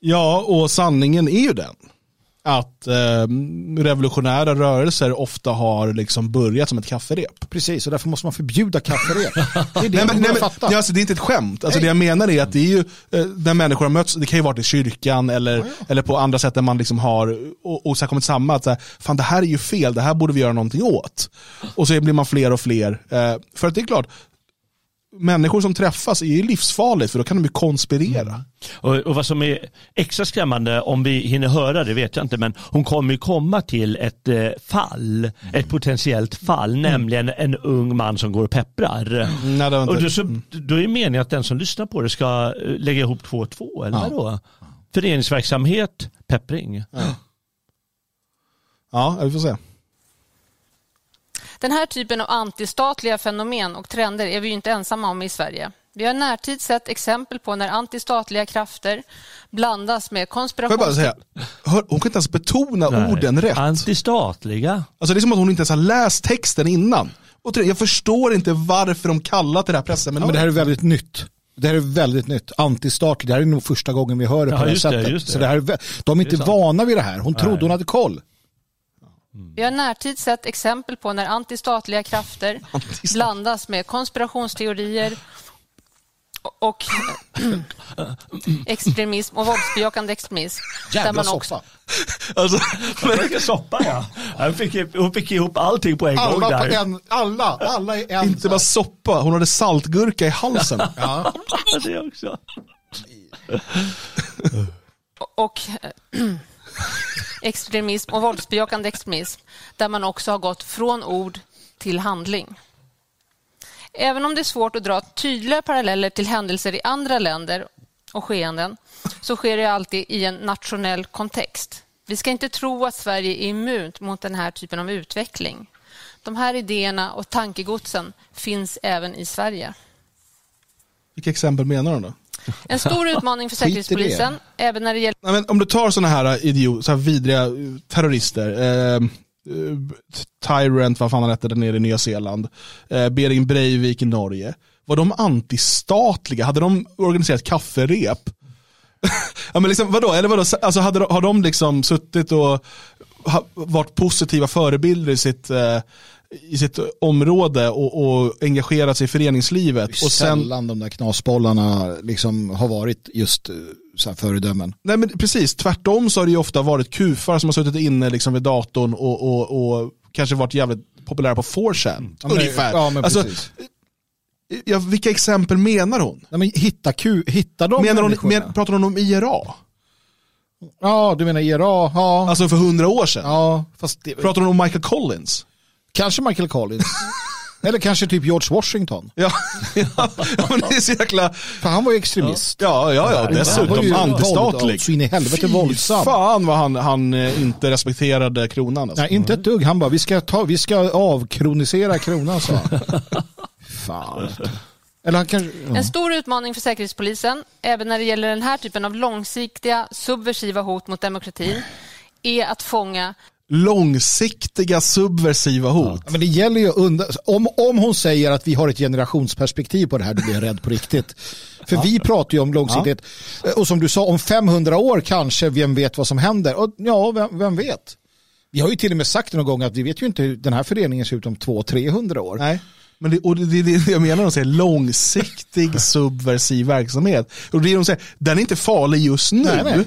Ja, och sanningen är ju den att eh, revolutionära rörelser ofta har liksom börjat som ett kafferep. Precis, och därför måste man förbjuda kafferep. <laughs> Det är det nej, men, nej, nej, alltså, det är inte ett skämt. Alltså, det jag menar är att det är ju eh, när människor har mötts, det kan ju vara i kyrkan eller, ja, ja. eller på andra sätt där man liksom har och, och så kommit samman att så här, fan det här är ju fel, det här borde vi göra någonting åt. Och så blir man fler och fler. Eh, för att det är klart, människor som träffas är ju livsfarligt för då kan de ju konspirera. Mm. Och, och, vad som är extra skrämmande, om vi hinner höra det vet jag inte, men hon kommer ju komma till ett eh, fall, mm. ett potentiellt fall, mm. nämligen en ung man som går och pepprar. Mm. Nej, och då, så, mm. då är meningen att den som lyssnar på det ska eh, lägga ihop två och två, eller ja. vadå? Föreningsverksamhet, peppring. Ja. ja, vi får se. Den här typen av antistatliga fenomen och trender är vi inte ensamma om i Sverige. Vi har närtid sett exempel på när antistatliga krafter blandas med konspiration... Får jag bara säga, hon kan inte ens betona Nej. orden rätt. Antistatliga? Alltså det är som att hon inte ens har läst texten innan. Och jag förstår inte varför de kallar till det här presseminariet. Men det här är väldigt nytt. Det här är väldigt nytt. Antistatligt. Det här är nog första gången vi hör det ja, på det här sättet. Det, det. Så det här är, de är inte är vana vid det här. Hon trodde hon hade koll. Mm. Vi har närtid sett exempel på när antistatliga krafter <laughs> Antistat. blandas med konspirationsteorier och extremism och våldsbejakande extremism. Jävla där man också... soppa. <laughs> Alltså, men... soppa ja. Hon fick, hon fick ihop allting på en alla gång där. En, alla, alla i en. Inte bara soppa, hon hade saltgurka i halsen. <laughs> ja. Det också. och <clears throat> extremism och våldsbejakande extremism där man också har gått från ord till handling. Även om det är svårt att dra tydliga paralleller till händelser i andra länder och skeenden så sker det alltid i en nationell kontext. Vi ska inte tro att Sverige är immunt mot den här typen av utveckling. De här idéerna och tankegodsen finns även i Sverige. Vilka exempel menar du? då? En stor <laughs> utmaning för. Säkerhetspolisen, även när det gäller Nej, men om du tar sådana här idiot, så här vidriga eh, terrorister, eh, Tyrant, vad fan han hette där nere i Nya Zeeland, eh, Bering Breivik i Norge. Var de antistatliga? Hade de organiserat kafferep? <laughs> ja, men liksom, vadå? Eller vadå? Alltså, hade, de- har de liksom suttit och ha, varit positiva förebilder i sitt, eh, i sitt område och, och engagerat sig i föreningslivet? Och Och sen, Sällan de där knasbollarna liksom har varit just eh, så här föredömen. Nej men precis, tvärtom så har det ju ofta varit kufar som har suttit inne liksom vid datorn och, och, och kanske varit jävligt populära på 4chan. Ja, men- Ungefär. Ja, men alltså, precis. ja, vilka exempel menar hon? Nej, men hitta, ku, hitta de Menar hon men, pratar hon om IRA? Ja, du menar IRA? Ja. Alltså för hundra år sedan? ja fast det, Pratar hon om Michael Collins? Kanske Michael Collins. <laughs> Eller kanske typ George Washington. Ja, ja, <laughs> ja men det är så jäkla... För han var ju extremist. Ja, ja, ja Han var dessutom ju antistatlig. Så in i helvete våldsam. fan vad han, han eh, inte respekterade kronan. Alltså. Nej, inte ett dugg. Han bara, vi ska, ta, vi ska avkronisera kronan, sa han. <laughs> Fan. Eller han kanske... En stor utmaning för Säkerhetspolisen, även när det gäller den här typen av långsiktiga subversiva hot mot demokratin, är att fånga Långsiktiga subversiva hot. Men det gäller ju under, om, om hon säger att vi har ett generationsperspektiv på det här, då blir jag rädd på riktigt. <laughs> För vi pratar ju om långsiktighet. Och som du sa, om 500 år kanske, vem vet vad som händer? Och ja, vem, vem vet? Vi har ju till och med sagt någon gång att vi vet ju inte hur den här föreningen ser ut om 200-300 år. Nej. Men det, och det, det, det jag menar, de säger långsiktig <laughs> subversiv verksamhet. Och det de säger, den är inte farlig just nu. Nej, nej.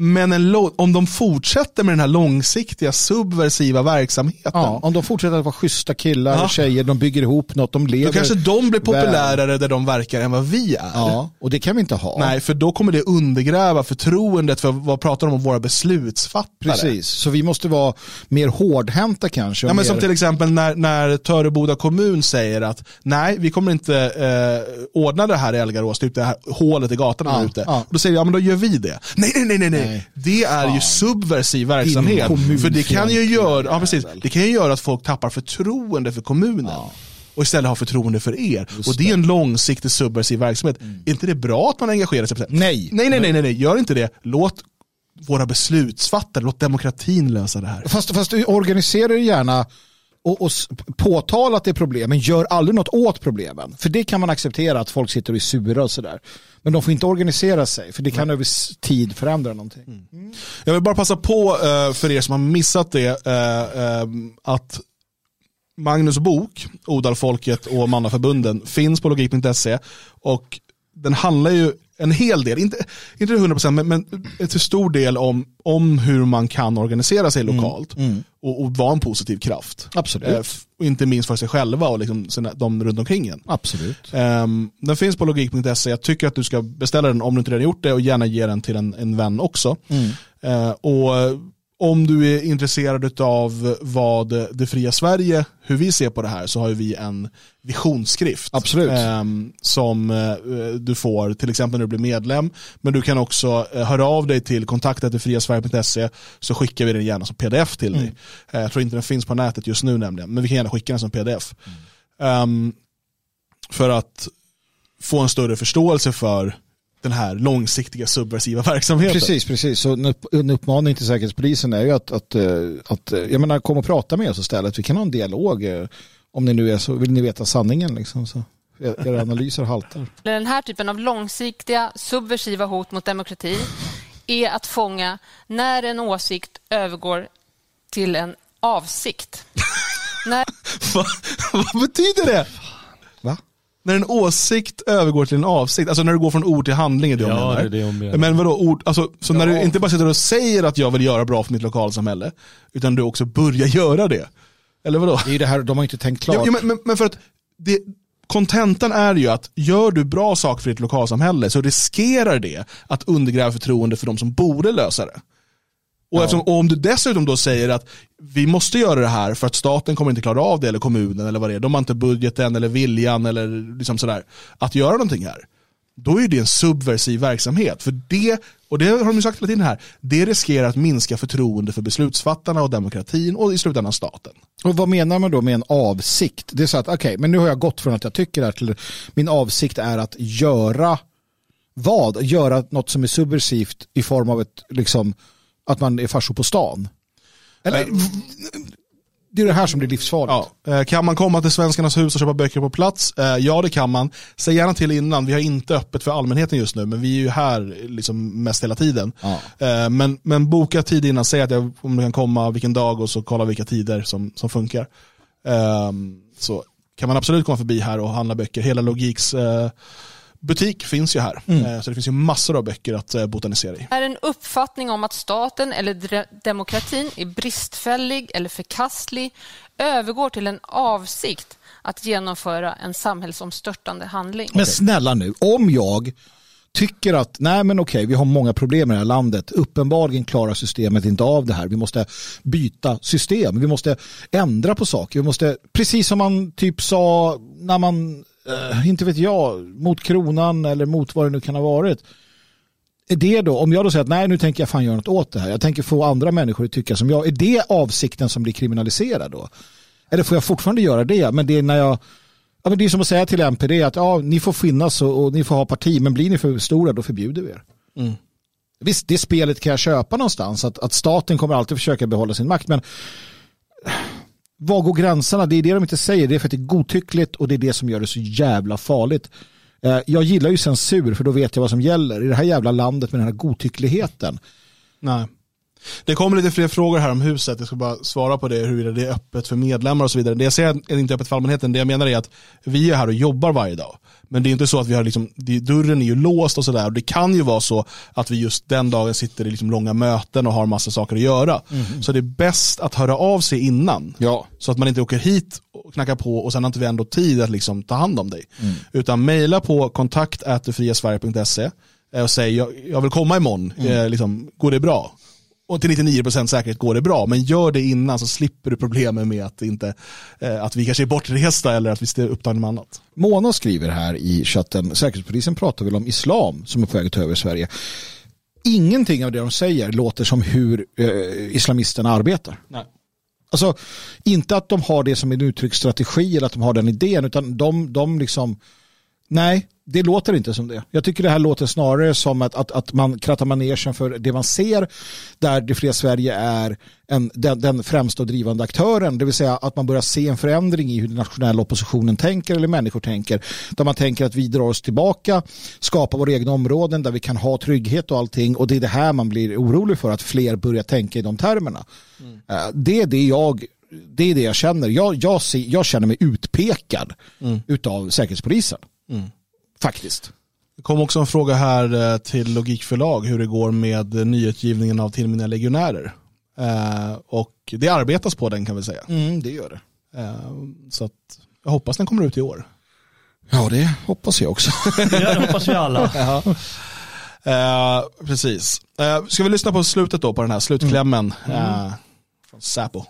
Men en, om de fortsätter med den här långsiktiga subversiva verksamheten, Ja, om de fortsätter att vara schyssta killar Ja. och tjejer, de bygger ihop något, de lever. då kanske de blir väl. populärare där de verkar än vad vi är. Ja, och det kan vi inte ha. Nej, för då kommer det undergräva förtroendet för vad pratar de om våra beslutsfattare. Precis, så vi måste vara mer hårdhänta kanske. Ja, men mer... som till exempel när, när Töreboda kommun säger att nej, vi kommer inte eh, ordna det här i Elgarås, typ det här hålet i gatan Ja, där ute. ja. Då säger vi, ja men då gör vi det. Nej, nej, nej, nej, nej. Nej. det är ju subversiv verksamhet. För det kan ju göra, ja, precis, det kan ju göra att folk tappar förtroende för kommunen. Och istället har förtroende för er. och det är en långsiktig subversiv verksamhet. Är inte det bra att man engagerar sig? Nej. Nej, nej, nej, nej, nej, gör inte det. Låt våra beslutsfattare, låt demokratin lösa det här. Fast, fast du organiserar gärna och, och s- påtala att det är problem, men gör aldrig något åt problemen. För det kan man acceptera att folk sitter och är sura och sådär. Men de får inte organisera sig, för det kan över s- tid förändra någonting. Jag vill bara passa på eh, för er som har missat det eh, eh, att Magnus bok, Odalfolket och Mannaförbunden finns på logik.se och den handlar ju en hel del, inte, inte 100% men, men till stor del om, om hur man kan organisera sig lokalt Och, och vara en positiv kraft. Absolut. Eh, inte minst för sig själva och liksom sina, de runt omkring en. Absolut. Ehm, den finns på logik.se. Jag tycker att du ska beställa den om du inte redan gjort det och gärna ge den till en, en vän också. Eh, och eh, om du är intresserad av vad det fria Sverige, hur vi ser på det här, så har vi en visionsskrift. Absolut. ehm, som eh, du får till exempel när du blir medlem. Men du kan också eh, höra av dig till kontaktetfriasverige.se så skickar vi den gärna som pdf till dig. Eh, jag tror inte den finns på nätet just nu nämligen, men vi kan gärna skicka den som pdf. Ehm, för att få en större förståelse för den här långsiktiga subversiva verksamheten. Precis, precis. Så en, upp, en uppmaning till Säkerhetspolisen är ju att, att, eh, att eh, jag menar, kom och prata med oss istället. Vi kan ha en dialog. eh, Om ni nu är så, vill ni veta sanningen liksom. Så. Er- Era analyser haltar. den här typen av långsiktiga subversiva hot mot demokrati är att fånga när en åsikt övergår till en avsikt. <laughs> när Va- Vad betyder det? När en åsikt övergår till en avsikt, alltså när du går från ord till handling är det jag Ja, menar. det är det jag menar. Men vadå, ord, alltså, så när du inte bara sitter och säger att jag vill göra bra för mitt lokalsamhälle, utan du också börjar göra det. Eller vadå? Det är ju det här, de har inte tänkt klart. Ja, ja, men, men, men för att det, kontentan är ju att gör du bra saker för ditt lokalsamhälle så riskerar det att undergräva förtroende för de som borde lösa det. Och, eftersom, och om du dessutom då säger att vi måste göra det här för att staten kommer inte klara av det eller kommunen eller vad det är. De har inte budgeten eller viljan eller liksom sådär att göra någonting här. Då är det en subversiv verksamhet. För det, och det har de ju sagt hela tiden här, det riskerar att minska förtroende för beslutsfattarna och demokratin och i slutändan staten. Och vad menar man då med en avsikt? Det är så att okej, okay, men nu har jag gått från att jag tycker det här till min avsikt är att göra vad? Göra något som är subversivt i form av ett liksom att man är farsor på stan. Eller, Eh, det är det här som blir livsfarligt. Ja. Eh, Kan man komma till Svenskarnas hus och köpa böcker på plats? Eh, Ja, det kan man. Säg gärna till innan, vi har inte öppet för allmänheten just nu, men vi är ju här liksom mest hela tiden. Ja. Men, men boka tid innan, säg att jag, om du kan komma vilken dag och så kolla vilka tider som, som funkar. Ehm, Så kan man absolut komma förbi här och handla böcker. Hela Logiks butik finns ju här. Eh, Så det finns ju massor av böcker att eh, botanisera i. är en uppfattning om att staten eller demokratin är bristfällig eller förkastlig övergår till en avsikt att genomföra en samhällsomstörtande handling. Men snälla nu, om jag tycker att nej men okej, vi har många problem i det här landet. Uppenbarligen klarar systemet inte av det här. Vi måste byta system. Vi måste ändra på saker. Vi måste, precis som man typ sa när man, eh, inte vet jag, mot kronan eller mot vad det nu kan ha varit. Är det då, om jag då säger att nej nu tänker jag fan göra något åt det här. Jag tänker få andra människor att tycka som jag. Är det avsikten som blir kriminaliserad då? Eller får jag fortfarande göra det? Men det är när jag Ja, men det är som att säga till MPD att ja, ni får finnas och, och ni får ha parti, men blir ni för stora då förbjuder vi er. Mm. Visst, det spelet kan jag köpa någonstans, att, att staten kommer alltid försöka behålla sin makt, men var går gränserna? Det är det de inte säger, det är för att det är godtyckligt och det är det som gör det så jävla farligt. Eh, jag gillar ju censur för då vet jag vad som gäller. I det här jävla landet med den här godtyckligheten. Nej. Det kommer lite fler frågor här om huset, jag ska bara svara på det, huruvida det är öppet för medlemmar och så vidare. Det jag säger är inte öppet för allmänheten, det jag menar är att vi är här och jobbar varje dag. Men det är inte så att vi har liksom, dörren är ju låst och sådär. Det kan ju vara så att vi just den dagen sitter i liksom långa möten och har massa saker att göra. Så det är bäst att höra av sig innan. Ja. Så att man inte åker hit och knackar på och sen har inte vi ändå tid att liksom ta hand om dig. Utan mejla på kontakt.friasverige.se eh, och säg jag, jag vill komma imorgon, eh, liksom, går det bra? Och till 99% säkerhet går det bra, men gör det innan så slipper du problemen med att, inte, eh, att vi kanske är bortresta eller att vi är upptagna med annat. Mona skriver här i chatten, Säkerhetspolisen pratar väl om islam som är på väg att ta över Sverige. Ingenting av det de säger låter som hur eh, islamisterna arbetar. Nej. Alltså, inte att de har det som en uttrycksstrategi eller att de har den idén, utan de, de liksom, nej, det låter inte som det. Jag tycker det här låter snarare som att, att, att man krattar manegen för det man ser, där det fria Sverige är en, den, den främsta och drivande aktören, det vill säga att man börjar se en förändring i hur den nationella oppositionen tänker eller människor tänker, där man tänker att vi drar oss tillbaka, skapar våra egna områden där vi kan ha trygghet och allting och det är det här man blir orolig för, att fler börjar tänka i de termerna. Eh, Det är det jag det är det jag känner. Jag, jag, ser, jag känner mig utpekad utav Säkerhetspolisen. Faktiskt. Det kom också en fråga här eh, till Logikförlag hur det går med nyutgivningen av Till mina legionärer. Eh, och det arbetas på den kan vi säga. Mm, det gör det. Eh, så att jag hoppas den kommer ut i år. Ja, det hoppas jag också. <laughs> Det hoppas vi alla. <laughs> Eh, precis. Eh, ska vi lyssna på slutet då på den här slutklämmen eh, från Säpo.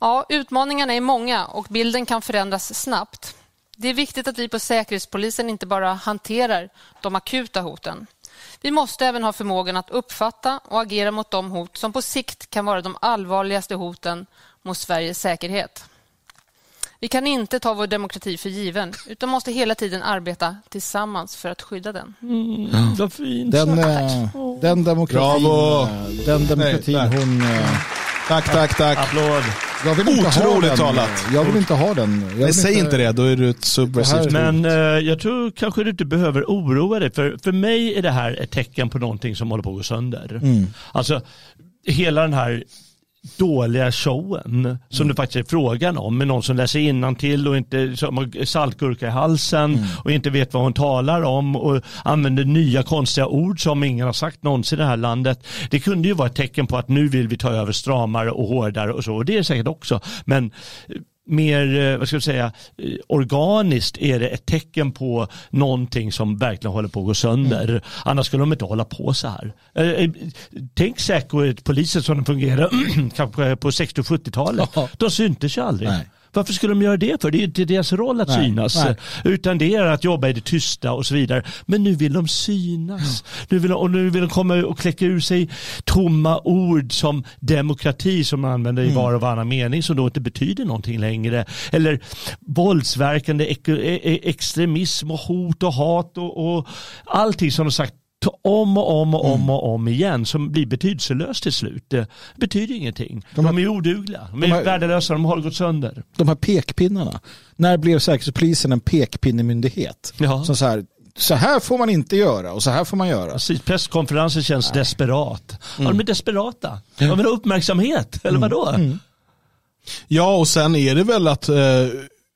Ja, utmaningarna är många och bilden kan förändras snabbt. Det är viktigt att vi på Säkerhetspolisen inte bara hanterar de akuta hoten. Vi måste även ha förmågan att uppfatta och agera mot de hot som på sikt kan vara de allvarligaste hoten mot Sveriges säkerhet. Vi kan inte ta vår demokrati för given utan måste hela tiden arbeta tillsammans för att skydda den. Vad fint Den, sagt. eh, den demokratin, Bravo. eh, den demokratin Nej, hon... Tack, tack, tack. Applåd. Jag vill inte ha Otroligt den. talat. Jag vill inte ha den. Jag Nej, säg inte det, då är du ett subversivt Men eh, jag tror kanske du inte behöver oroa dig. För, för mig är det här ett tecken på någonting som håller på att gå sönder. Alltså hela den här dåliga showen som det faktiskt är frågan om med någon som läser till och inte som saltgurka i halsen och inte vet vad hon talar om och använder nya konstiga ord som ingen har sagt någonsin i det här landet. Det kunde ju vara ett tecken på att nu vill vi ta över stramare och hårdare och så och det är säkert också. Men mer, eh, vad ska jag säga, eh, organiskt är det ett tecken på någonting som verkligen håller på att gå sönder. Mm. Annars skulle de inte hålla på så här. Eh, tänk säkerhetspolisen som den fungerade <clears throat> kanske på 60 och 70-talet. De syntes ju aldrig. Nej. Varför skulle de göra det för? Det är inte deras roll att nej, synas. Nej. Utan det är att jobba i det tysta och så vidare. Men nu vill de synas. Mm. Nu vill de, och nu vill de komma och kläcka ur sig tomma ord som demokrati som man använder i mm. var och varannan mening som då inte betyder någonting längre. Eller våldsverkande ek e-, extremism och hot och hat och, och allting som de sagt om och om och om mm. och om igen som blir betydelselöst till slut. Det betyder ingenting. De, de är odugliga, de är de här, värdelösa, de har gått sönder. De här pekpinnarna. När blev Säkerhetspolisen en pekpinnemyndighet? Ja. Som så här, så här får man inte göra och så här får man göra. Precis, presskonferensen känns Nej. desperat. Mm. Ja, de är desperata. De vill ha uppmärksamhet, eller mm. vadå? Mm. Ja, och sen är det väl att eh,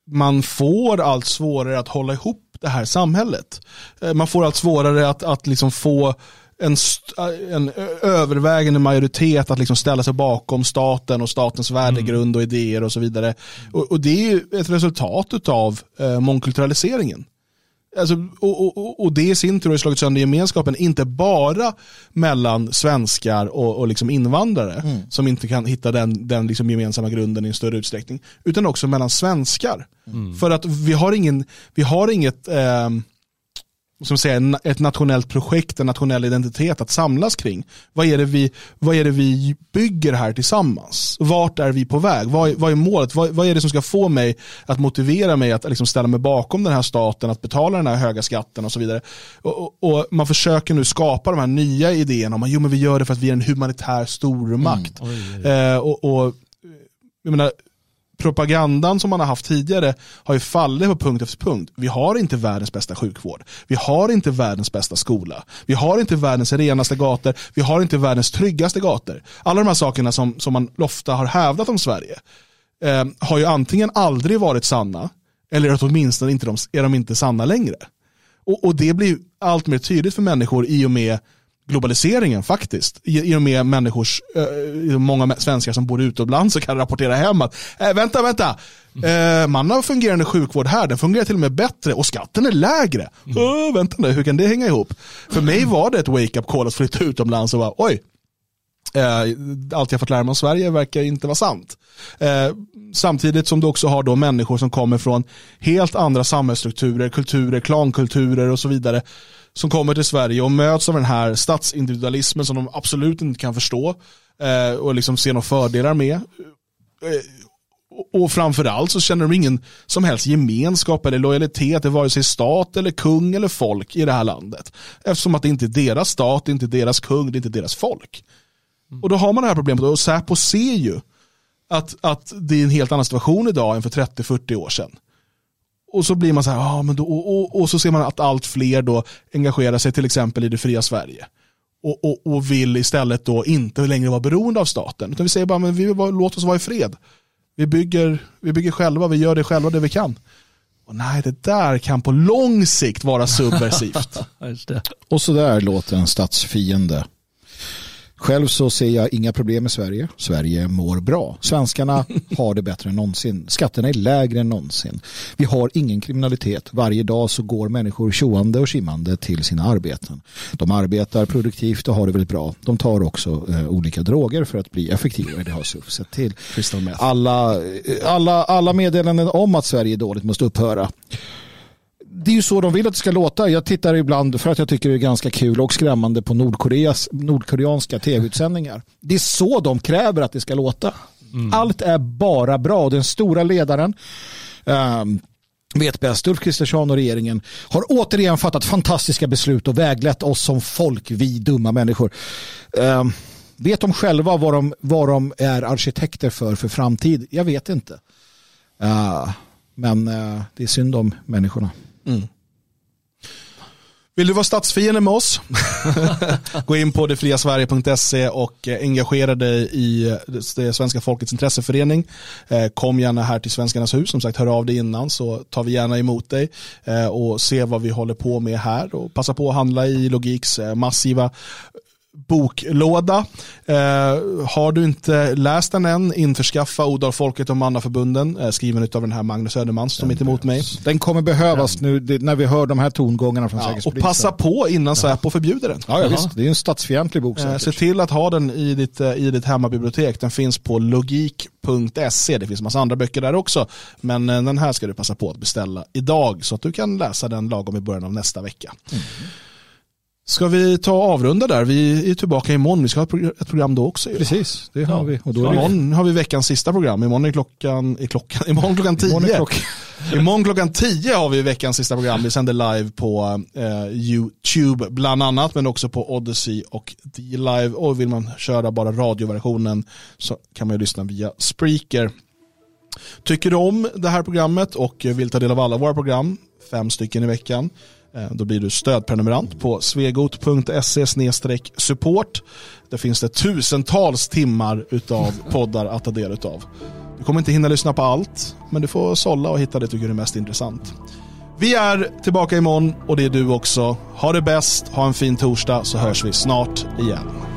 man får allt svårare att hålla ihop det här samhället. Eh, man får allt svårare att, att liksom få en, en övervägande majoritet att liksom ställa sig bakom staten och statens värdegrund och idéer och så vidare. Och, och det är ett resultat av eh, mångkulturaliseringen. Alltså, och, och, och det i sin tur har slagit sönder gemenskapen, inte bara mellan svenskar och, och liksom invandrare mm. som inte kan hitta den, den liksom gemensamma grunden i en större utsträckning, utan också mellan svenskar. Mm. För att vi har, ingen, vi har inget eh, som säger, ett nationellt projekt, en nationell identitet att samlas kring. Vad är det vi, vad är det vi bygger här tillsammans? Vart är vi på väg? Vad, vad är målet? Vad, vad, är det som ska få mig att motivera mig att liksom ställa mig bakom den här staten, att betala den här höga skatten och så vidare. Och, och, man försöker nu skapa de här nya idéerna om att vi gör det för att vi är en humanitär stormakt. Mm. Oj, oj, oj. Eh, och, och jag menar, propagandan som man har haft tidigare har ju fallit på punkt efter punkt. Vi har inte världens bästa sjukvård. Vi har inte världens bästa skola. Vi har inte världens renaste gator. Vi har inte världens tryggaste gator. Alla de här sakerna som, som man ofta har hävdat om Sverige eh, har ju antingen aldrig varit sanna eller att åtminstone inte de, är de inte sanna längre. Och, och det blir allt mer tydligt för människor i och med globaliseringen faktiskt. I och med människors, äh, många svenskar som bor utomlands och kan rapportera hem att äh, vänta, vänta, äh, man har fungerande sjukvård här, den fungerar till och med bättre och skatten är lägre. Mm. Äh, vänta nu, hur kan det hänga ihop? För mig var det ett wake-up call att flytta utomlands och bara oj, allt jag fått lära mig om Sverige verkar inte vara sant. samtidigt som du också har då människor som kommer från helt andra samhällsstrukturer, kulturer, klankulturer och så vidare som kommer till Sverige och möts av den här statsindividualismen som de absolut inte kan förstå eh, och liksom ser några fördelar med. Eh, och framförallt så känner de ingen som helst gemenskap eller lojalitet till vare sig stat eller kung eller folk i det här landet. Eftersom att det inte är deras stat, det är inte deras kung, det är inte deras folk. Och då har man det här problemet och Säpo ser ju att, att det är en helt annan situation idag än för 30-40 år sedan. Och så blir man så här, ah, men då, och, och, och, så ser man att allt fler då engagerar sig till exempel i det fria Sverige. Och, och, och vill istället då inte längre vara beroende av staten. Utan vi säger bara, men vi vill låt oss vara i fred. Vi bygger, vi bygger själva, vi gör det själva det vi kan. Och nej, det där kan på lång sikt vara subversivt. <laughs> och så där låter en statsfiende. Själv så ser jag inga problem med Sverige. Sverige mår bra. Svenskarna <laughs> har det bättre än någonsin. Skatterna är lägre än någonsin. Vi har ingen kriminalitet. Varje dag så går människor tjoande och kimmande till sina arbeten. De arbetar produktivt och har det väldigt bra. De tar också eh, olika droger för att bli effektivare. Det har SUF sett till. Alla, eh, alla, alla meddelanden om att Sverige är dåligt måste upphöra det är ju så de vill att det ska låta. Jag tittar ibland för att jag tycker det är ganska kul och skrämmande på Nordkoreas, nordkoreanska tv-utsändningar. Det är så de kräver att det ska låta. Mm. Allt är bara bra. Den stora ledaren um, vet bäst. Ulf Kristersson och regeringen har återigen fattat fantastiska beslut och väglett oss som folk, vi dumma människor. Um, vet de själva vad de, vad de är arkitekter för för framtid? Jag vet inte. Uh, men uh, det är synd om människorna. Mm. Vill du vara statsfiende med oss? <laughs> Gå in på detfriasverige.se och eh, engagera dig i det svenska folkets intresseförening. Eh, kom gärna här till Svenskarnas hus, som sagt hör av dig innan så tar vi gärna emot dig eh, och se vad vi håller på med här och passa på att handla i Logiks massiva boklåda. Eh, har du inte läst den än, införskaffa Odalfolket och Mannaförbunden, eh, skriven av den här Magnus Öderman som mitt emot mig. Den kommer behövas nu det, när vi hör de här tongångarna från Ja, och Säkerhetspolisen. passa på innan Säpo förbjuder den. Ja, ja, visst. Det är en statsfientlig bok Eh. Se till att ha den i ditt, eh, i ditt hemmabibliotek. Den finns på logik.se. Det finns massa andra böcker där också. Men eh, den här ska du passa på att beställa idag så att du kan läsa den lagom i början av nästa vecka. Ska vi ta och avrunda där? Vi är tillbaka imorgon. Vi ska ha ett progr- ett program då också. Precis, det har vi. Och då är Imorgon har vi veckans sista program. Imorgon är klockan, är klockan, imorgon klockan 10. <laughs> Imorgon klockan- Imorgon klockan 10 har vi veckans sista program. Vi sänder live på eh, YouTube bland annat, men också på Odyssey och D-Live. Och vill man köra bara radioversionen så kan man ju lyssna via Spreaker. Tycker du om det här programmet och vill ta del av alla våra program, fem stycken i veckan, då blir du stödprenumerant på svegot.se support. Där finns det tusentals timmar utav <laughs> poddar att ta del utav. Du kommer inte hinna lyssna på allt, men du får sålla och hitta det du tycker är mest intressant. Vi är tillbaka imorgon och det är du också. Ha det bäst, ha en fin torsdag så hörs vi snart igen.